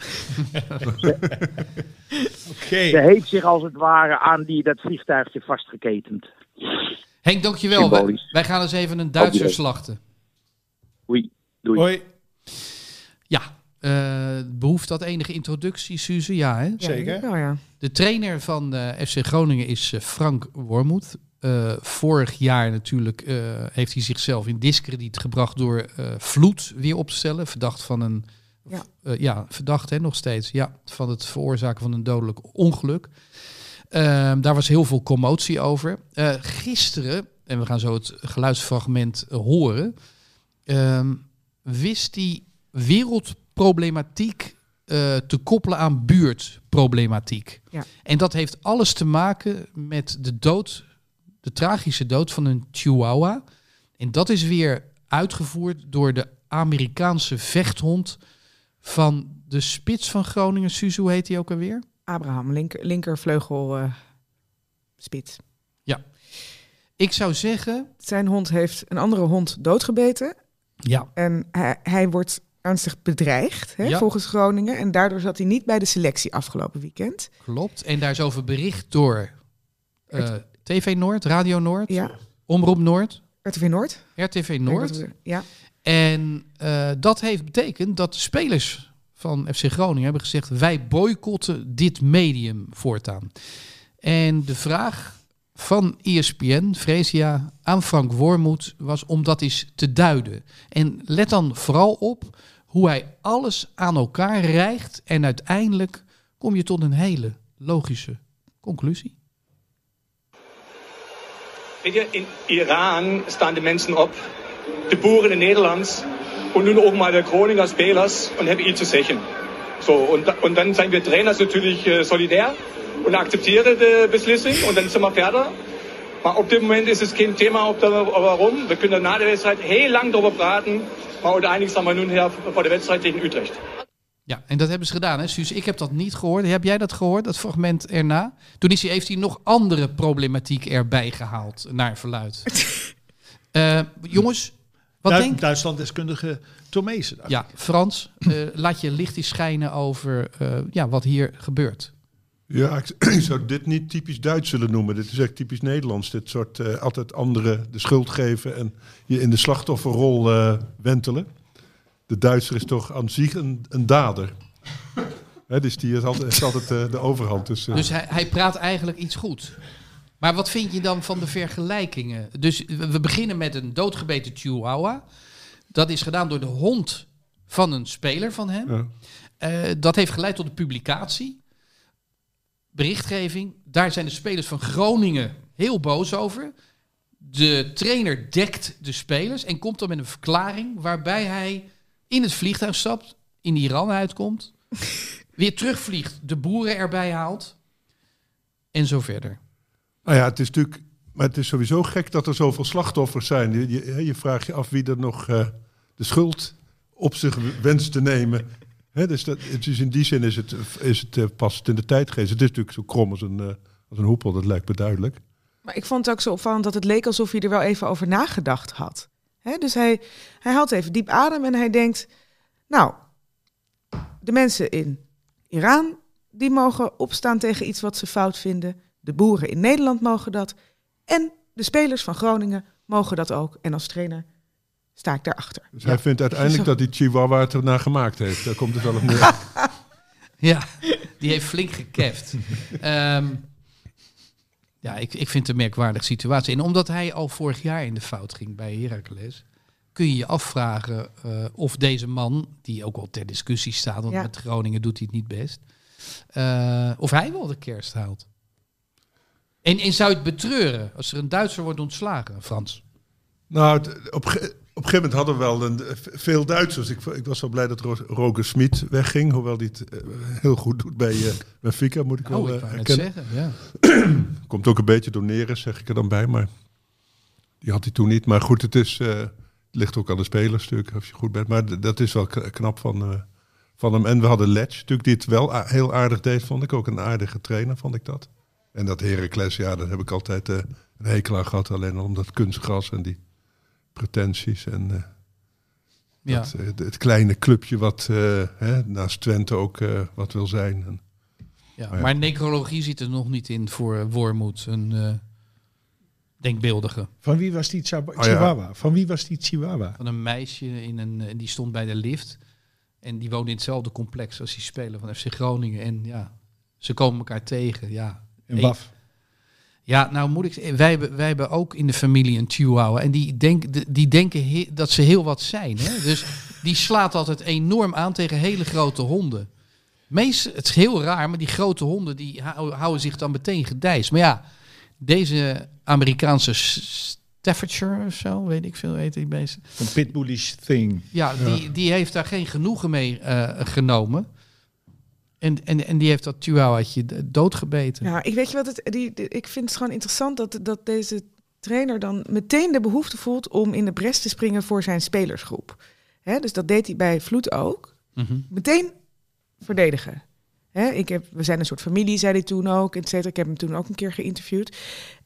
Oké. Ze heeft zich als het ware aan die, dat vliegtuigje vastgeketend. Henk, dankjewel. Wij, wij gaan eens even een Duitser slachten. Oei, doei. Hoi. Ja, eh, behoeft dat enige introductie, Suze? Ja, hè? Zeker. Nou ja. De trainer van eh, FC Groningen is eh, Frank Wormoed. Eh, vorig jaar natuurlijk eh, heeft hij zichzelf in discrediet gebracht door eh, Vloed weer op te stellen. Verdacht van een... Ja. eh, ja, verdacht hè, nog steeds. Ja, van het veroorzaken van een dodelijk ongeluk. Ehm, daar was heel veel commotie over. Eh, gisteren, en we gaan zo het geluidsfragment eh, horen... ehm, wist hij wereldproblematiek te koppelen aan buurtproblematiek. Ja. En dat heeft alles te maken met de dood, de tragische dood van een chihuahua. En dat is weer uitgevoerd door de Amerikaanse vechthond van de spits van Groningen. Hoe heet hij ook alweer? Abraham, linker, linkervleugel eh, spits. Ik zou zeggen, Zijn hond heeft een andere hond doodgebeten. ja, En hij, hij wordt ernstig bedreigd, hè, Ja. volgens Groningen. En daardoor zat hij niet bij de selectie afgelopen weekend. klopt. En daar is over bericht door eh, TV Noord, Radio Noord, Ja, Omroep Noord, RTV Noord. RTV Noord. Ja, En eh, dat heeft betekend dat de spelers van FC Groningen hebben gezegd: wij boycotten dit medium voortaan. En de vraag van ESPN, Fresia, aan Frank Wormoed was om dat eens te duiden. En let dan vooral op hoe hij alles aan elkaar rijgt en uiteindelijk kom je tot een hele logische conclusie. In Iran staan de mensen op, de boeren in Nederland und nun auch mal de Groninger Spelers und hebben iets te zeggen. So, und, und dann zijn wir Trainers natürlich äh, solidair und akzeptieren de beslissing und dann sind wir verder. Maar op dit moment is het geen thema op de, waarom. We kunnen na de wedstrijd heel lang darüber praten. Maar uiteindelijk staan we nu her voor de wedstrijd tegen Utrecht. Ja, en dat hebben ze gedaan, hè, Suus? Ik heb dat niet gehoord. Heb jij dat gehoord, dat fragment erna? Toen is hij, heeft hij nog andere problematiek erbij gehaald, naar verluid. Eh, jongens, wat Du- denk Duitsland-deskundige Tomezen. Ja, Frans, eh, laat je licht eens schijnen over eh, ja, wat hier gebeurt. Ja, ik, ik zou dit niet typisch Duits willen noemen. Dit is echt typisch Nederlands. Dit soort eh, altijd anderen de schuld geven en je in de slachtofferrol eh, wentelen. De Duitser is toch aan zich een, een dader. Hè, dus die heeft altijd, heeft altijd de overhand. Dus, eh, Dus hij, hij praat eigenlijk iets goed. Maar wat vind je dan van de vergelijkingen? Dus we beginnen met een doodgebeten chihuahua. Dat is gedaan door de hond van een speler van hem. ja. Eh, dat heeft geleid tot de publicatie. Berichtgeving. Daar zijn de spelers van Groningen heel boos over. De trainer dekt de spelers en komt dan met een verklaring waarbij hij in het vliegtuig stapt, in Iran uitkomt, weer terugvliegt, de boeren erbij haalt en zo verder. Nou ja, het is natuurlijk. Maar het is sowieso gek dat er zoveel slachtoffers zijn. Je, je, je vraagt je af wie er nog eh, de schuld op zich wenst te nemen. Dus, dat, in die zin is het, is het eh, past in de tijdgeest. Het is natuurlijk zo krom als een, eh, als een hoepel, dat lijkt me duidelijk. Maar ik vond het ook zo opvallend dat het leek alsof hij er wel even over nagedacht had. Dus hij, hij haalt even diep adem en hij denkt... Nou, de mensen in Iran, die mogen opstaan tegen iets wat ze fout vinden. De boeren in Nederland mogen dat. En de spelers van Groningen mogen dat ook. En als trainer sta ik daarachter. Dus hij vindt uiteindelijk dat die Chihuahua het ernaar gemaakt heeft. Daar komt het wel op neer. Ja, die heeft flink gekeft. Ehm, ja, ik, ik vind het een merkwaardige situatie. En omdat hij al vorig jaar in de fout ging bij Heracles, kun je je afvragen eh, of deze man, die ook wel ter discussie staat, want Ja. met Groningen doet hij het niet best, eh, of hij wel de kerst haalt. En, en zou je het betreuren als er een Duitser wordt ontslagen, Frans? Nou, op, Op een gegeven moment hadden we wel een, veel Duitsers. Ik, ik was wel blij dat Ro- Roger Smit wegging. Hoewel hij het eh, heel goed doet bij eh Benfica, moet ik wel Oh, eh, ik net erkennen. zeggen, ja. Komt ook een beetje door Neres, zeg ik er dan bij. Maar die had hij toen niet. Maar goed, het, is, eh, het ligt ook aan de spelers natuurlijk, als je goed bent. Maar dat is wel knap van, eh, van hem. En we hadden Letch natuurlijk, die het wel heel aardig deed, vond ik. Ook een aardige trainer, vond ik dat. En dat Heracles, ja, daar heb ik altijd eh, een hekel aan gehad. Alleen al om dat kunstgras en die pretenties. En eh, Ja. dat, eh, het kleine clubje wat eh, hè, naast Twente ook eh, wat wil zijn. En, Ja, Maar ja. maar necrologie zit er nog niet in voor Wormoed, een eh, denkbeeldige. Van wie was die Chihuahua? Oh ja. Chihuahua? Van wie was die Chihuahua? Van een meisje in een, die stond bij de lift. En die woonde in hetzelfde complex als die speler van FC Groningen. En ja, ze komen elkaar tegen. Ja, Waf. Ja, nou moet ik zeggen, wij, hebben- wij hebben ook in de familie een chihuahua. En die, denk, de- die denken he- dat ze heel wat zijn. Hè? Dus die slaat altijd enorm aan tegen hele grote honden. Meest, het is heel raar, maar die grote honden die hou- houden zich dan meteen gedijs. Maar ja, deze Amerikaanse Staffordshire of zo, weet ik veel, heet die beest. Een pitbullish thing. Ja, Die, die heeft daar geen genoegen mee eh, genomen. En, en, en die heeft dat chihuahuaatje doodgebeten. Ja, ik weet je wat het. Die, die- ik vind het gewoon interessant dat, dat deze trainer dan meteen de behoefte voelt om in de bres te springen voor zijn spelersgroep. Hè, dus dat deed hij bij Vloed ook. Mhm. Meteen verdedigen. Hè, ik heb, we zijn een soort familie, zei hij toen ook, et cetera. Ik heb hem toen ook een keer geïnterviewd.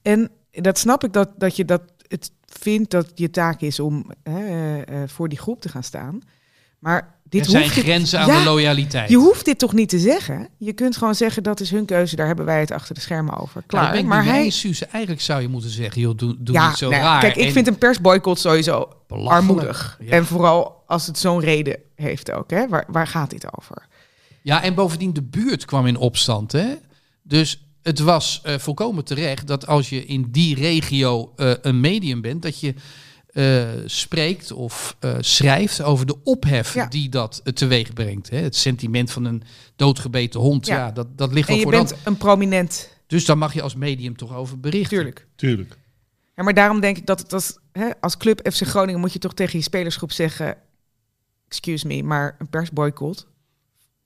En dat snap ik dat, dat je dat het vindt dat je taak is om hè, eh, eh, voor die groep te gaan staan. Maar dit er zijn hoeft dit- grenzen aan Ja, de loyaliteit. je hoeft dit toch niet te zeggen? Je kunt gewoon zeggen dat is hun keuze, daar hebben wij het achter de schermen over. Klaar. maar hij. Suze. Eigenlijk zou je moeten zeggen, joh, doe, doe ja, niet zo nou, raar. Kijk, ik En vind een persboycott sowieso armoedig. En vooral als het zo'n reden heeft ook. Hè? Waar, waar gaat dit over? Ja, en bovendien de buurt kwam in opstand. Hè? Dus het was eh, volkomen terecht dat als je in die regio eh, een medium bent, dat je eh, spreekt of eh, schrijft over de ophef Ja. die dat eh, teweeg brengt. Hè? Het sentiment van een doodgebeten hond, ja, Ja. dat, dat ligt En wel je voor de bent een prominent, Dus daar mag je als medium toch over berichten. tuurlijk. Tuurlijk. Ja, maar daarom denk ik dat het als, hè, als club FC Groningen moet je toch tegen je spelersgroep zeggen... Excuse me, maar een persboycott.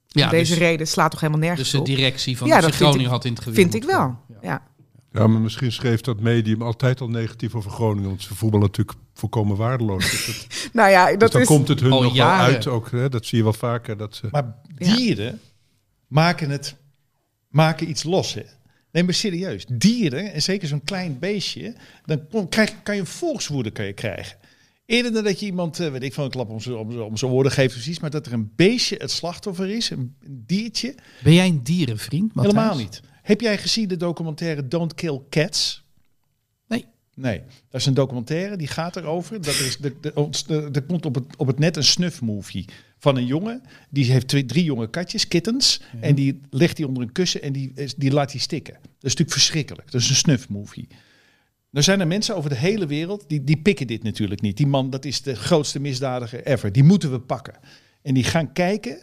Ja, om deze dus, reden slaat toch helemaal nergens dus de op? directie van Ja, de vind Groningen ik- had in het gewin Vind ik wel. Ja. Ja, maar misschien schreef dat medium altijd al negatief over Groningen. Want ze voetballen natuurlijk volkomen waardeloos. Dus, dat- Nou ja, dus dat dan is... komt het hun al nog jaren. wel uit. Ook, hè? Dat zie je wel vaker. Dat ze, Maar Ja. dieren maken, het, maken iets los. Hè? Nee, maar serieus. Dieren, en zeker zo'n klein beestje, dan kom- krijg, kan je een volkswoede kan je krijgen. Eerder dan dat je iemand, eh, weet ik van een klap om zijn om, om oren geeft precies, maar dat er een beestje het slachtoffer is, een, een diertje, Ben jij een dierenvriend, Matthijs? helemaal niet. Heb jij gezien de documentaire Don't Kill Cats? Nee. Dat is een documentaire die gaat erover. Dat is de, de, de- er komt op het, op het net een snuffmovie van een jongen. Die heeft twee, drie jonge katjes, kittens. En die legt die onder een kussen en die, die laat die stikken. Dat is natuurlijk verschrikkelijk. Dat is een snuffmovie. Er zijn er mensen over de hele wereld die, die pikken dit natuurlijk niet. Die man, dat is de grootste misdadiger ever. Die moeten we pakken. En die gaan kijken,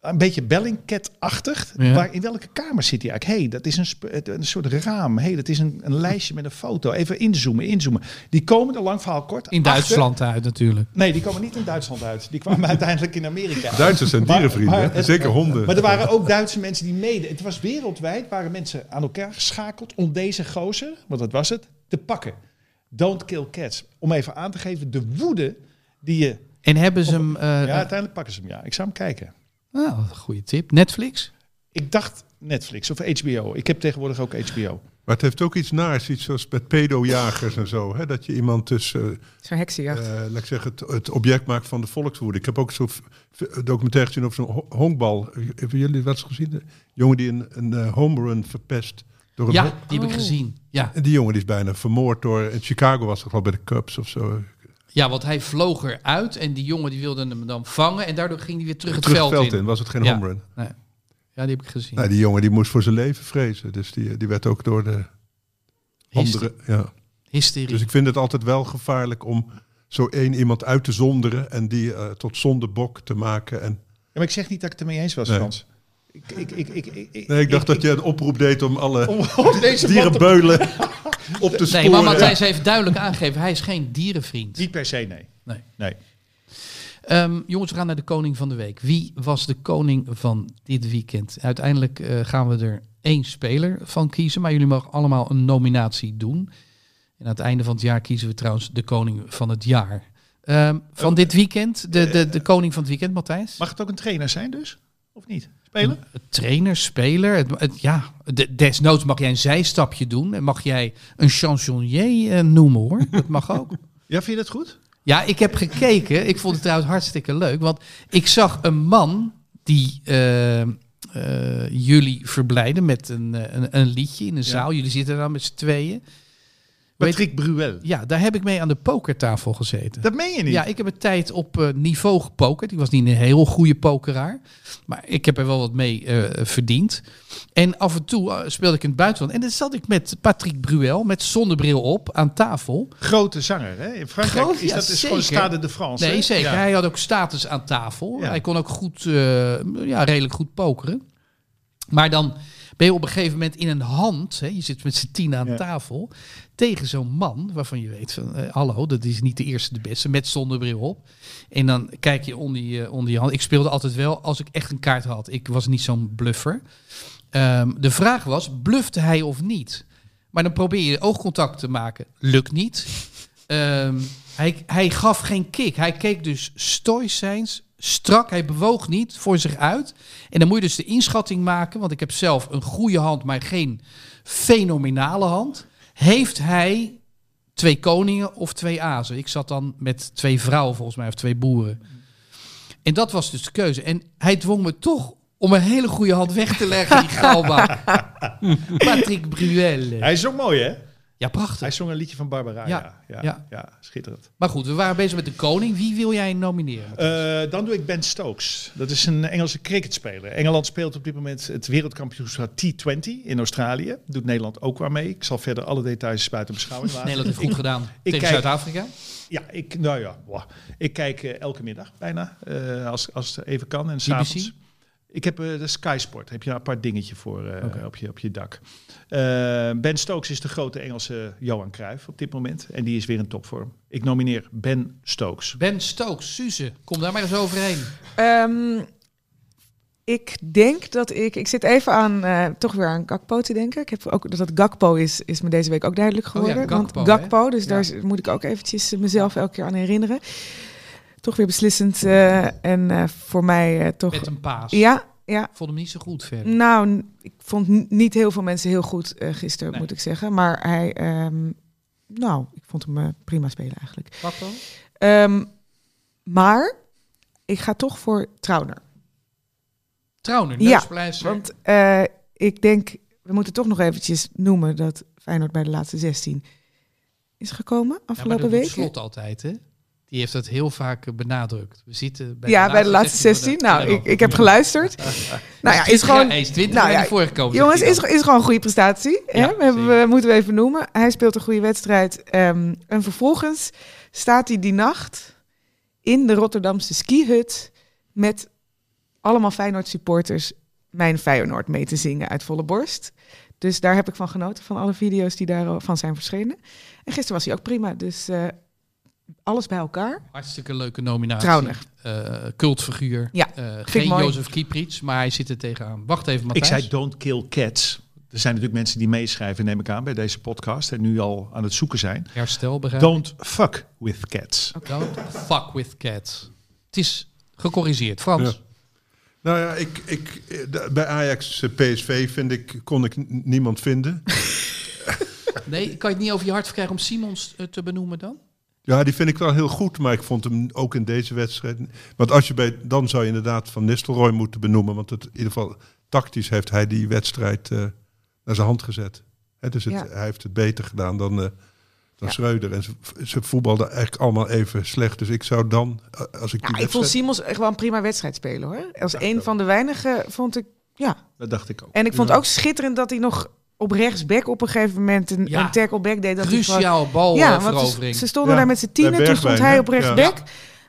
een beetje Bellingcat-achtig. Ja. Waar, in welke kamer zit hij eigenlijk? hey, dat is een, een soort raam. hey, dat is een, een lijstje met een foto. Even inzoomen, inzoomen. Die komen er lang verhaal kort In achter- Duitsland uit natuurlijk. Nee, die komen niet in Duitsland uit. Die kwamen uiteindelijk in Amerika. uit. Duitsers zijn dierenvrienden. maar hè? het- Zeker honden. Maar er waren ook Duitse mensen die mede. Het was wereldwijd, waren mensen aan elkaar geschakeld om deze gozer, want dat was het, te pakken. Don't kill cats. Om even aan te geven de woede die je... En hebben ze hem... eh, ja, uiteindelijk pakken ze hem, ja. Ik zou hem kijken. Nou, goede tip. Netflix? Ik dacht Netflix of HBO. Ik heb tegenwoordig ook HBO. Maar het heeft ook iets naars. Iets zoals met pedojagers en zo. Hè? Dat je iemand eh, Zo'n heksenjacht. eh, laat ik zeggen, het, het object maakt van de volkswoede. Ik heb ook zo'n documentaire gezien over zo'n ho- honkbal. Hebben jullie wat eens gezien? Jongen die een, een eh, home run verpest. Door een Ja, die heb ik gezien. Ja. En die jongen die is bijna vermoord door... In Chicago was het al bij de Cubs of zo. Ja, want hij vloog eruit en die jongen die wilde hem dan vangen. En daardoor ging hij weer terug het Terug veld, het veld in. in, was het geen Ja. home run. Nee. Ja, die heb ik gezien. Nou, die jongen die moest voor zijn leven vrezen. Dus die, die werd ook door de Hyster- andere... Ja. Hysterie. Dus ik vind het altijd wel gevaarlijk om zo één iemand uit te zonderen... en die eh, tot zondebok te maken. En, Ja, maar ik zeg niet dat ik het ermee eens was, Nee. Frans. Ik, ik, ik, ik, ik, nee, ik dacht dat je een oproep deed om alle Om, om deze dierenbeulen op te sporen. nee, maar Matthijs heeft duidelijk aangegeven, hij is geen dierenvriend. Niet per se, nee. Nee. Nee. Ehm, jongens, we gaan naar de koning van de week. Wie was de koning van dit weekend? Uiteindelijk eh, gaan we er één speler van kiezen, maar jullie mogen allemaal een nominatie doen. En aan het einde van het jaar kiezen we trouwens de koning van het jaar. Ehm, van dit weekend, de, de, de koning van het weekend, Matthijs? Mag het ook een trainer zijn dus? Of niet? Spelen? Een trainer, speler. Het, het- ja, de, desnoods mag jij een zijstapje doen. En mag jij een chansonnier eh, noemen hoor. Dat mag ook. Ja, vind je dat goed? Ja, ik heb gekeken. Ik vond het trouwens hartstikke leuk. Want ik zag een man die eh, eh, jullie verblijden met een, een, een liedje in een zaal. Jullie zitten dan met z'n tweeën. Patrick Bruel. Ja, daar heb ik mee aan de pokertafel gezeten. Dat meen je niet? Ja, ik heb een tijd op eh, niveau gepokerd. Ik was niet een heel goede pokeraar. Maar ik heb er wel wat mee eh, verdiend. En af en toe eh, speelde ik in het buitenland. En dan zat ik met Patrick Bruel, met zonnebril op, aan tafel. Grote zanger, hè? In Frankrijk Groot, is ja, dat is gewoon zeker. Stade de France. Nee, hè? zeker. Ja. Hij had ook status aan tafel. Ja. Hij kon ook goed, ja, redelijk goed pokeren. Maar dan ben je op een gegeven moment in een hand, hè, je zit met z'n tien aan Ja. tafel, tegen zo'n man waarvan je weet van, eh, hallo, dat is niet de eerste de beste, met zonnebril op. En dan kijk je onder je, onder je hand. Ik speelde altijd wel als ik echt een kaart had. Ik was niet zo'n bluffer. Ehm, de vraag was, blufte hij of niet? Maar dan probeer je oogcontact te maken. Lukt niet. Ehm, hij, hij gaf geen kick. Hij keek dus stoïcijns, strak. Hij bewoog niet voor zich uit. En dan moet je dus de inschatting maken. Want ik heb zelf een goede hand, maar geen fenomenale hand. Heeft hij twee koningen of twee azen? Ik zat dan met twee vrouwen volgens mij, of twee boeren. En dat was dus de keuze. En hij dwong me toch om een hele goede hand weg te leggen, die galbak. Patrick Bruel. Hij is ook mooi, hè? Ja, prachtig. Hij zong een liedje van Barbara. Ja, Ja, ja, schitterend. Maar goed, we waren bezig met de koning. Wie wil jij nomineren? Eh, dan doe ik Ben Stokes. Dat is een Engelse cricketspeler. Engeland speelt op dit moment het wereldkampioenschap T20 in Australië. Doet Nederland ook waar mee. Ik zal verder alle details buiten beschouwing laten. Nederland heeft goed gedaan ik tegen Zuid-Afrika. Ja, ik, nou ja, ik kijk eh, elke middag bijna, eh, als, als het even kan. En BBC? Ik heb eh, de Sky Sport, heb je een apart dingetje voor eh, op, je, op je dak. Eh, ben Stokes is de grote Engelse Johan Cruijff op dit moment. En die is weer in topvorm. Ik nomineer Ben Stokes. Ben Stokes, Suze, kom daar maar eens overheen. Ehm, ik denk dat ik... Ik zit even aan, eh, toch weer aan Gakpo te denken. Ik heb ook, dat het Gakpo is, is me deze week ook duidelijk Oh ja, geworden. Gakpo, want Gakpo, dus Ja. daar moet ik ook eventjes mezelf elke keer aan herinneren. Toch weer beslissend. eh, en eh, voor mij eh, toch... Met een paas. Ja, ja. Ik vond hem niet zo goed verder. Nou, ik vond niet heel veel mensen heel goed gisteren, Nee. moet ik zeggen. Maar hij, ehm, nou, ik vond hem prima spelen eigenlijk. Gakpo? Ehm, maar ik ga toch voor Trauner. Trauner, Ja. Want ik denk, we moeten toch nog eventjes noemen dat Feyenoord bij de laatste 16 is gekomen ja, maar afgelopen dat doet week. Slot altijd, hè? Die heeft dat heel vaak eh, benadrukt. We zitten bij ja, bij de laatste 16. Nou, ik, ik heb geluisterd. nou ja, is gewoon. Hij is 20 nou ja, voorgekomen. Jongens, zegt is, is gewoon een goede prestatie. Hè? Ja, we hebben, we moeten we even noemen. Hij speelt een goede wedstrijd. ehm, en vervolgens staat hij die nacht in de Rotterdamse skihut met allemaal Feyenoord supporters mijn Feyenoord mee te zingen uit volle borst. Dus daar heb ik van genoten, van alle video's die daarvan zijn verschenen. En gisteren was hij ook prima, dus eh, alles bij elkaar. Hartstikke leuke nominatie. Trauner. Eh, cultfiguur. Ja, Eh, ik geen. Jozef Kieprits, maar hij zit er tegenaan. Wacht even, Ik Matthijs. zei don't kill cats. Er zijn natuurlijk mensen die meeschrijven, neem ik aan, bij deze podcast. En nu al aan het zoeken zijn. Herstel, begrijp ik. Don't fuck with cats. Don't fuck with cats. Het is gecorrigeerd. Frans. Ja. Nou ja, ik, ik, eh, bij Ajax PSV vind ik, kon ik niemand vinden. Nee, kan je het niet over je hart verkrijgen om Simons te benoemen dan? Ja, die vind ik wel heel goed, maar ik vond hem ook in deze wedstrijd. Want als je bij, dan zou je inderdaad Van Nistelrooy moeten benoemen. Want het, in ieder geval tactisch heeft hij die wedstrijd eh, naar zijn hand gezet. Dus het, Ja. hij heeft het beter gedaan dan, eh dan Ja. Schreuder. En ze, ze voetbalden eigenlijk allemaal even slecht. Dus ik zou dan, eh, als ik die Ja, ik vond. Simons echt wel een prima wedstrijd spelen hoor. Als een van de weinigen vond ik, ja. Dat dacht ik ook. En ik vond Ja. ook schitterend dat hij nog op rechtsback op een gegeven moment een, Ja. een tackle back deed. Dat hij gewoon- Cruciaal Ja, balverovering. want ze, ze stonden Ja, daar met z'n tienen. Toen stond hij op rechtsback.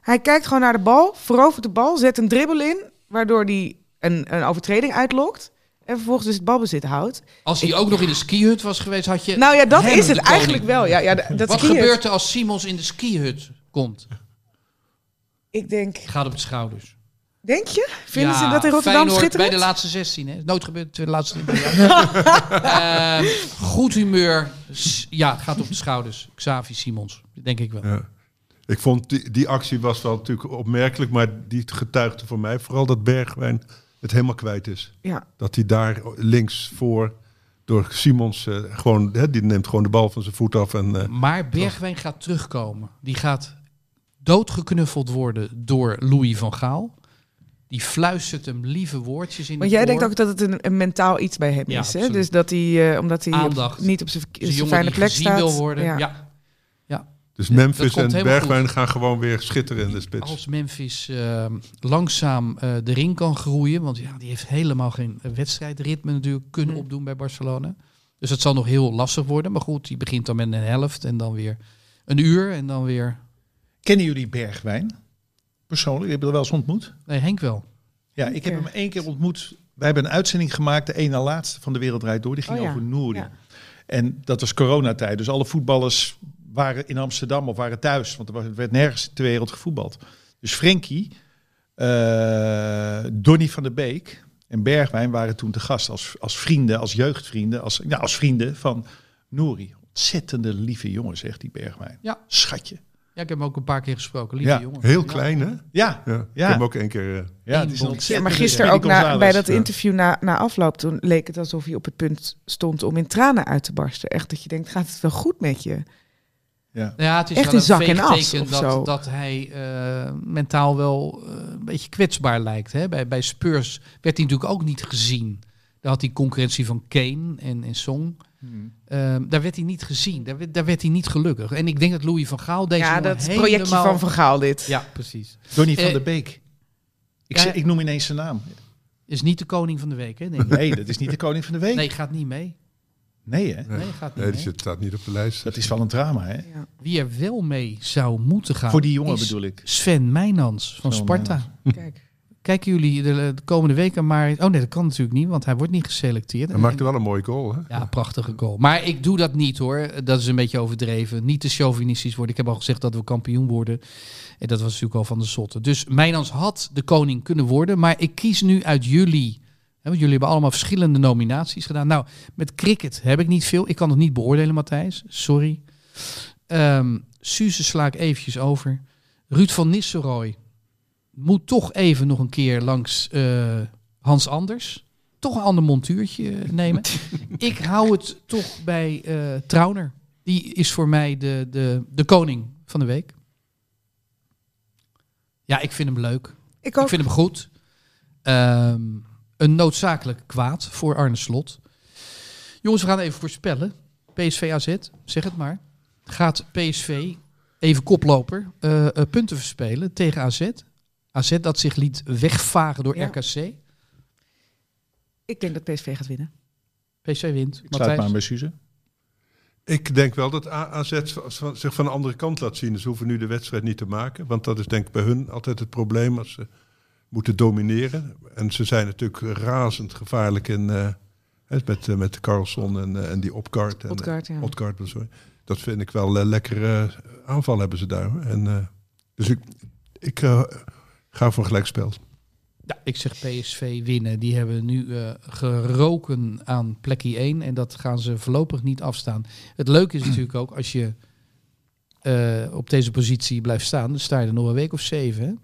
Hij kijkt gewoon naar de bal, verovert de bal, zet een dribbel in, waardoor hij een, een overtreding uitlokt. En vervolgens dus het balbezit houdt. Als hij ook nog in de skihut was geweest, had je. Nou ja, dat is het eigenlijk wel. Ja, ja, dat Wat gebeurt er als Simons in de skihut komt? Ik denk, Gaat op de schouders. Denk je? Vinden Ja, ze dat in Rotterdam Feyenoord schitterend? Bij de laatste 16, hè? Nooit gebeurd, de laatste 20 jaar. Ehm, goed humeur. Ja, gaat op de schouders. Xavi Simons, denk ik wel. Ja. Ik vond die, die actie was wel natuurlijk opmerkelijk, maar die getuigde voor mij vooral dat Bergwijn het helemaal kwijt is. Ja. Dat hij daar links voor door Simons eh, gewoon, hè, die neemt gewoon de bal van zijn voet af en eh, Maar Bergwijn gaat terugkomen. Die gaat doodgeknuffeld worden door Louis van Gaal. Die fluistert hem lieve woordjes in Want jij denkt ook dat het een, een mentaal iets bij hem Ja, is. Hè? Dus dat hij, eh, omdat hij op- niet op zijn fijne die plek staat. wil worden. Ja. Ja. Ja. dus Memphis en Bergwijn goed. gaan gewoon weer schitteren in de spits. Als Memphis eh, langzaam eh erin kan groeien, want ja, die heeft helemaal geen eh, wedstrijdritme natuurlijk kunnen Hm. opdoen bij Barcelona. Dus het zal nog heel lastig worden. Maar goed, die begint dan met een helft en dan weer een uur en dan weer... Kennen jullie Bergwijn? Persoonlijk, heb je er wel eens ontmoet? Nee, Henk wel. Ja, ik heb hem één keer ontmoet. Wij hebben een uitzending gemaakt, de ene na laatste van de Wereld Draait Door. Die ging Oh ja, over Nouri. ja. En dat was coronatijd. Dus alle voetballers waren in Amsterdam of waren thuis. Want er er werd nergens ter wereld gevoetbald. Dus Frenkie, eh Donny van der Beek en Bergwijn waren toen te gast. Als, als vrienden, als jeugdvrienden. Als, ja, als vrienden van Nouri. Ontzettende lieve jongen, zegt die Bergwijn. Ja. Schatje. Ja, ik heb hem ook een paar keer gesproken. Lieve Ja, jongen. Heel Ja. klein, hè? Ja, Ja, Ja. ik heb hem ook één keer... eh, ja het is maar gisteren ook na, bij dat ja. interview na, na afloop, toen leek het alsof hij op het punt stond om in tranen uit te barsten. Echt dat je denkt, gaat het wel goed met je? Ja. Ja, het is Echt wel een zak en as of dat, zo. dat hij eh, mentaal wel eh, een beetje kwetsbaar lijkt. Hè? Bij, bij Spurs werd hij natuurlijk ook niet gezien. Daar had hij concurrentie van Kane en, en Song. Hmm. Ehm, daar werd hij niet gezien. Daar, werd- daar werd hij niet gelukkig. En ik denk dat Louis van Gaal deze ja, dat projectje van Van Gaal dit. Ja, precies. Donny van Eh, der Beek. Ik, ja, ik noem ineens zijn naam. Is niet de koning van de week, hè? Nee, dat is niet de koning van de week. Nee, gaat niet mee. Nee, hè? Nee, gaat niet Nee, die mee. zit, staat niet op de lijst. Dat is wel een drama, hè? Ja. Wie er wel mee zou moeten gaan. Voor die jongen bedoel ik. Sven Mijnans van Sven Sparta. Kijk. Kijken jullie de, de komende weken maar... Oh nee, dat kan natuurlijk niet, want hij wordt niet geselecteerd. Hij maakte wel een mooie goal, hè? Ja, prachtige goal. Maar ik doe dat niet hoor. Dat is een beetje overdreven. Niet te chauvinistisch worden. Ik heb al gezegd dat we kampioen worden. En dat was natuurlijk al van de zotte. Dus Mijnans had de koning kunnen worden. Maar ik kies nu uit jullie. Hè, want jullie hebben allemaal verschillende nominaties gedaan. Nou, met cricket heb ik niet veel. Ik kan het niet beoordelen, Matthijs. Sorry. Ehm Suze sla ik eventjes over. Ruud van Nistelrooy moet toch even nog een keer langs eh, Hans Anders. Toch een ander montuurtje eh, nemen. ik hou het toch bij eh Trauner. Die is voor mij de, de, de koning van de week. Ja, ik vind hem leuk. Ik ook. Ik vind hem goed. Ehm, een noodzakelijk kwaad voor Arne Slot. Jongens, we gaan even voorspellen. PSV AZ, zeg het maar. Gaat PSV, even koploper, punten verspelen tegen AZ. AZ dat zich liet wegvagen door Ja. RKC. Ik denk dat PSV gaat winnen. PSV wint. Ik sluit aan bij Suze. Ik denk wel dat AZ zich van de andere kant laat zien. Dus ze hoeven nu de wedstrijd niet te maken. Want dat is denk ik bij hun altijd het probleem als ze moeten domineren. En ze zijn natuurlijk razend gevaarlijk in, eh, hè, met, eh, met Carlson en, eh, en die ja. Odgaard, sorry. Dat vind ik wel een lekkere aanval hebben ze daar. En, eh, dus ik, ik ga voor gelijkspel. Ja, ik zeg PSV winnen. Die hebben nu eh, geroken aan plekje 1 en dat gaan ze voorlopig niet afstaan. Het leuke is natuurlijk ook als je eh, op deze positie blijft staan, dan sta je er nog een week of zeven.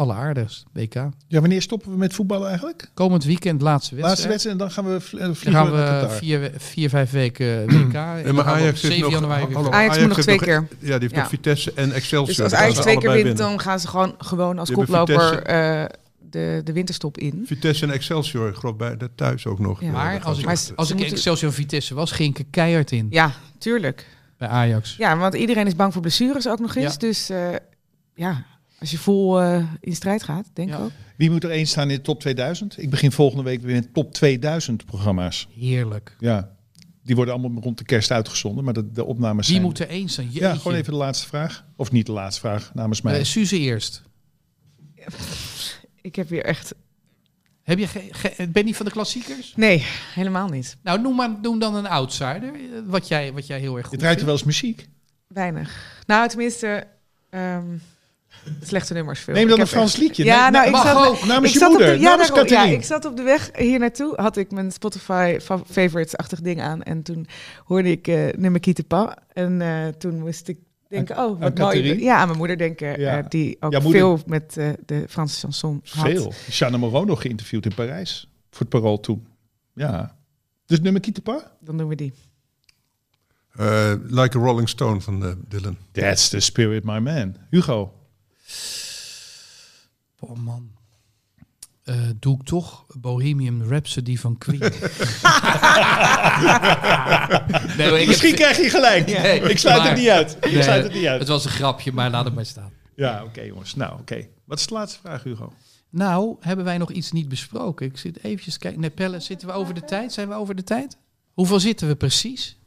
Alleraardigst, WK. Ja, wanneer stoppen we met voetballen eigenlijk? Komend weekend laatste wedstrijd. Laatste wedstrijd en dan gaan we eh, Dan vliegen gaan we vier, vier, vijf weken WK. En En dan maar gaan we op Ajax heeft 7 nog, januari hallo. Ajax moet nog twee nog- keer. Ja, die heeft Ja. nog Vitesse en Excelsior. Dus als Ajax twee keer wint, winnen. dan gaan ze gewoon, gewoon als koploper eh, de, de winterstop in. Vitesse en Excelsior, ik geloof bij de thuis ook nog. Ja. Maar als ik, als ik moeten- Excelsior Vitesse was, ging ik er keihard in Ja, tuurlijk. bij Ajax. Ja, want iedereen is bang voor blessures ook nog eens. Ja. Dus eh, ja, als je vol eh, in strijd gaat, denk ik Ja. ook. Wie moet er één staan in de top 2000? Ik begin volgende week weer met top 2000 programma's. Heerlijk. Ja, die worden allemaal rond de kerst uitgezonden, maar de, de opnames Wie zijn... moet er eens zijn? Ja, gewoon even de laatste vraag. Of niet de laatste vraag, namens mij. Uh, Suze eerst. Ik heb weer echt... Heb je ge- ben je niet van de klassiekers? Nee, helemaal niet. Nou, noem, maar, noem dan een outsider. eh, Wat jij, wat jij heel erg goed Je draait er wel eens muziek. Weinig. Nou, tenminste... ehm, Slechte nummers veel. Neem dan Ik een Frans echt- liedje. Ja, nou, ik zat, ook. Namens ik je zat op moeder. de, ja, Namens daarom- ja, Catherine. ik zat op de weg hier naartoe, had ik mijn Spotify fa- favorites-achtig ding aan. En toen hoorde ik uh, Nummer Quitte Pas. En uh, toen moest ik denken, oh, wat mooi. Ja, aan mijn moeder denken, Ja. uh, die ook veel met uh, de Franse chanson had. Veel. Jeanne Moreau nog geïnterviewd in Parijs. Voor het parool toen. Ja. Dus nummer Quitte Pas? Dan doen we die. Uh, like a Rolling Stone van uh, Dylan. That's the spirit, my man. Hugo. Oh man. Uh, doe ik toch Bohemian Rhapsody van Queen. nee, maar Misschien heb... krijg je gelijk. Nee, ik sluit maar, het niet uit. Ik nee, sluit het niet uit. Het was een grapje, maar laat het maar staan. Ja, oké okay, jongens. Nou, oké. Okay. Wat is de laatste vraag, Hugo? Nou, hebben wij nog iets niet besproken? Ik zit eventjes kijken. Nee, Pelle, zitten we over de tijd? Zijn we over de tijd? Hoeveel zitten we precies?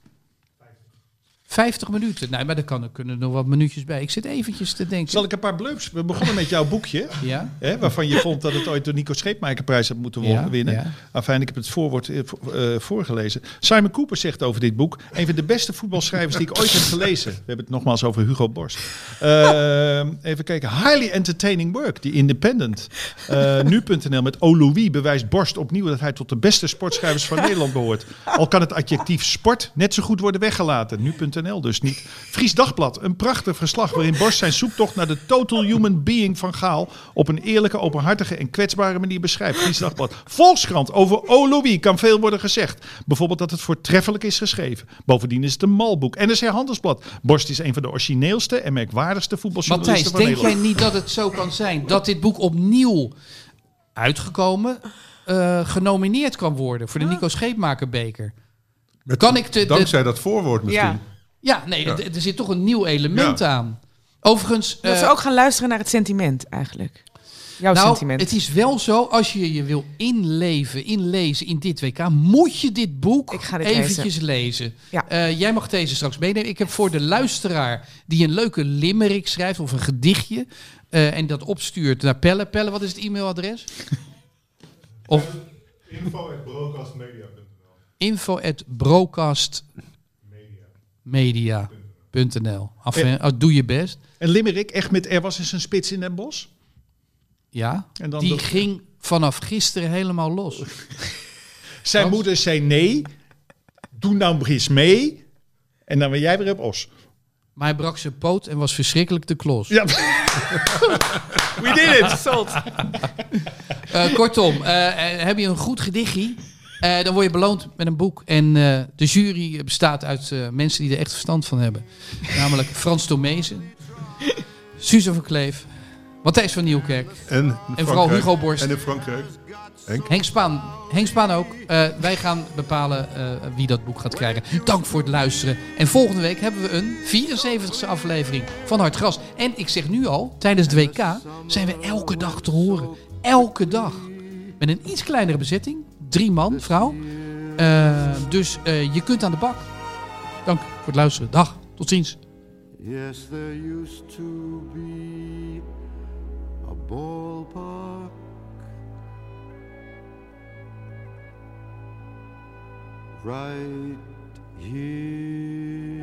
50 minuten. Nee, maar daar kan, kunnen er nog wat minuutjes bij. Ik zit eventjes te denken. Zal ik een paar blurps? We begonnen met jouw boekje. ja. Hè, waarvan je vond dat het ooit de Nico Scheepmakerprijs had moeten ja, winnen. Ja. Enfin, ik heb het voorwoord uh, voorgelezen. Simon Cooper zegt over dit boek... een van de beste voetbalschrijvers die ik ooit heb gelezen. We hebben het nogmaals over Hugo Borst. Uh, even kijken. Highly entertaining work. The Independent. Uh, Nu.nl met O. Louis bewijst Borst opnieuw... dat hij tot de beste sportschrijvers van Nederland behoort. Al kan het adjectief sport net zo goed worden weggelaten. Nu.nl dus niet. Fries Dagblad, een prachtig verslag waarin Borst zijn zoektocht naar de total human being van Gaal op een eerlijke, openhartige en kwetsbare manier beschrijft. Fries Dagblad. Volkskrant, over O. Louis kan veel worden gezegd. Bijvoorbeeld dat het voortreffelijk is geschreven. Bovendien is het een malboek. NRC Handelsblad. Borst is een van de origineelste en merkwaardigste voetbaljournalisten Matthijs, van denk Nederland. jij niet dat het zo kan zijn dat dit boek opnieuw uitgekomen uh, genomineerd kan worden voor de Nico Scheepmakerbeker? Met, kan ik de, dankzij de, dat voorwoord misschien. Ja. Ja, nee, ja. er zit toch een nieuw element ja. aan. Overigens... Dat uh, ze ook gaan luisteren naar het sentiment eigenlijk. Jouw nou, sentiment. het is wel zo, als je je wil inleven, inlezen in dit WK, moet je dit boek Ik ga dit eventjes lezen. lezen. Ja. Uh, jij mag deze straks meenemen. Ik heb voor de luisteraar die een leuke limerick schrijft of een gedichtje uh, en dat opstuurt naar Pelle. Pelle, wat is het e-mailadres? of info at broadcast media.nl. Oh, doe je best. En Limerick, echt met er was eens een spits in Den Bosch? Ja, en dan die de... ging vanaf gisteren helemaal los. Zijn Wat? moeder zei nee, doe nou eens mee. En dan ben jij weer op os. Maar hij brak zijn poot en was verschrikkelijk te klos. Ja. We did it! Sold. Uh, kortom, uh, heb je een goed gedichtje... Uh, dan word je beloond met een boek. En uh, de jury bestaat uit uh, mensen die er echt verstand van hebben. Namelijk Frans Tomezen, Suze van Kleef, Matthijs van Nieuwkerk en, en vooral Hugo Borst. En in Frankrijk. Henk, Henk Spaan. Henk Spaan ook. wij gaan bepalen wie dat boek gaat krijgen. Dank voor het luisteren. En volgende week hebben we een 74e aflevering van Hartgras. En ik zeg nu al, tijdens het WK zijn we elke dag te horen. Elke dag. Met een iets kleinere bezetting drie man, vrouw. Uh, dus uh, je kunt aan de bak. Dank voor het luisteren. Dag, tot ziens. Yes, there used to be a right here.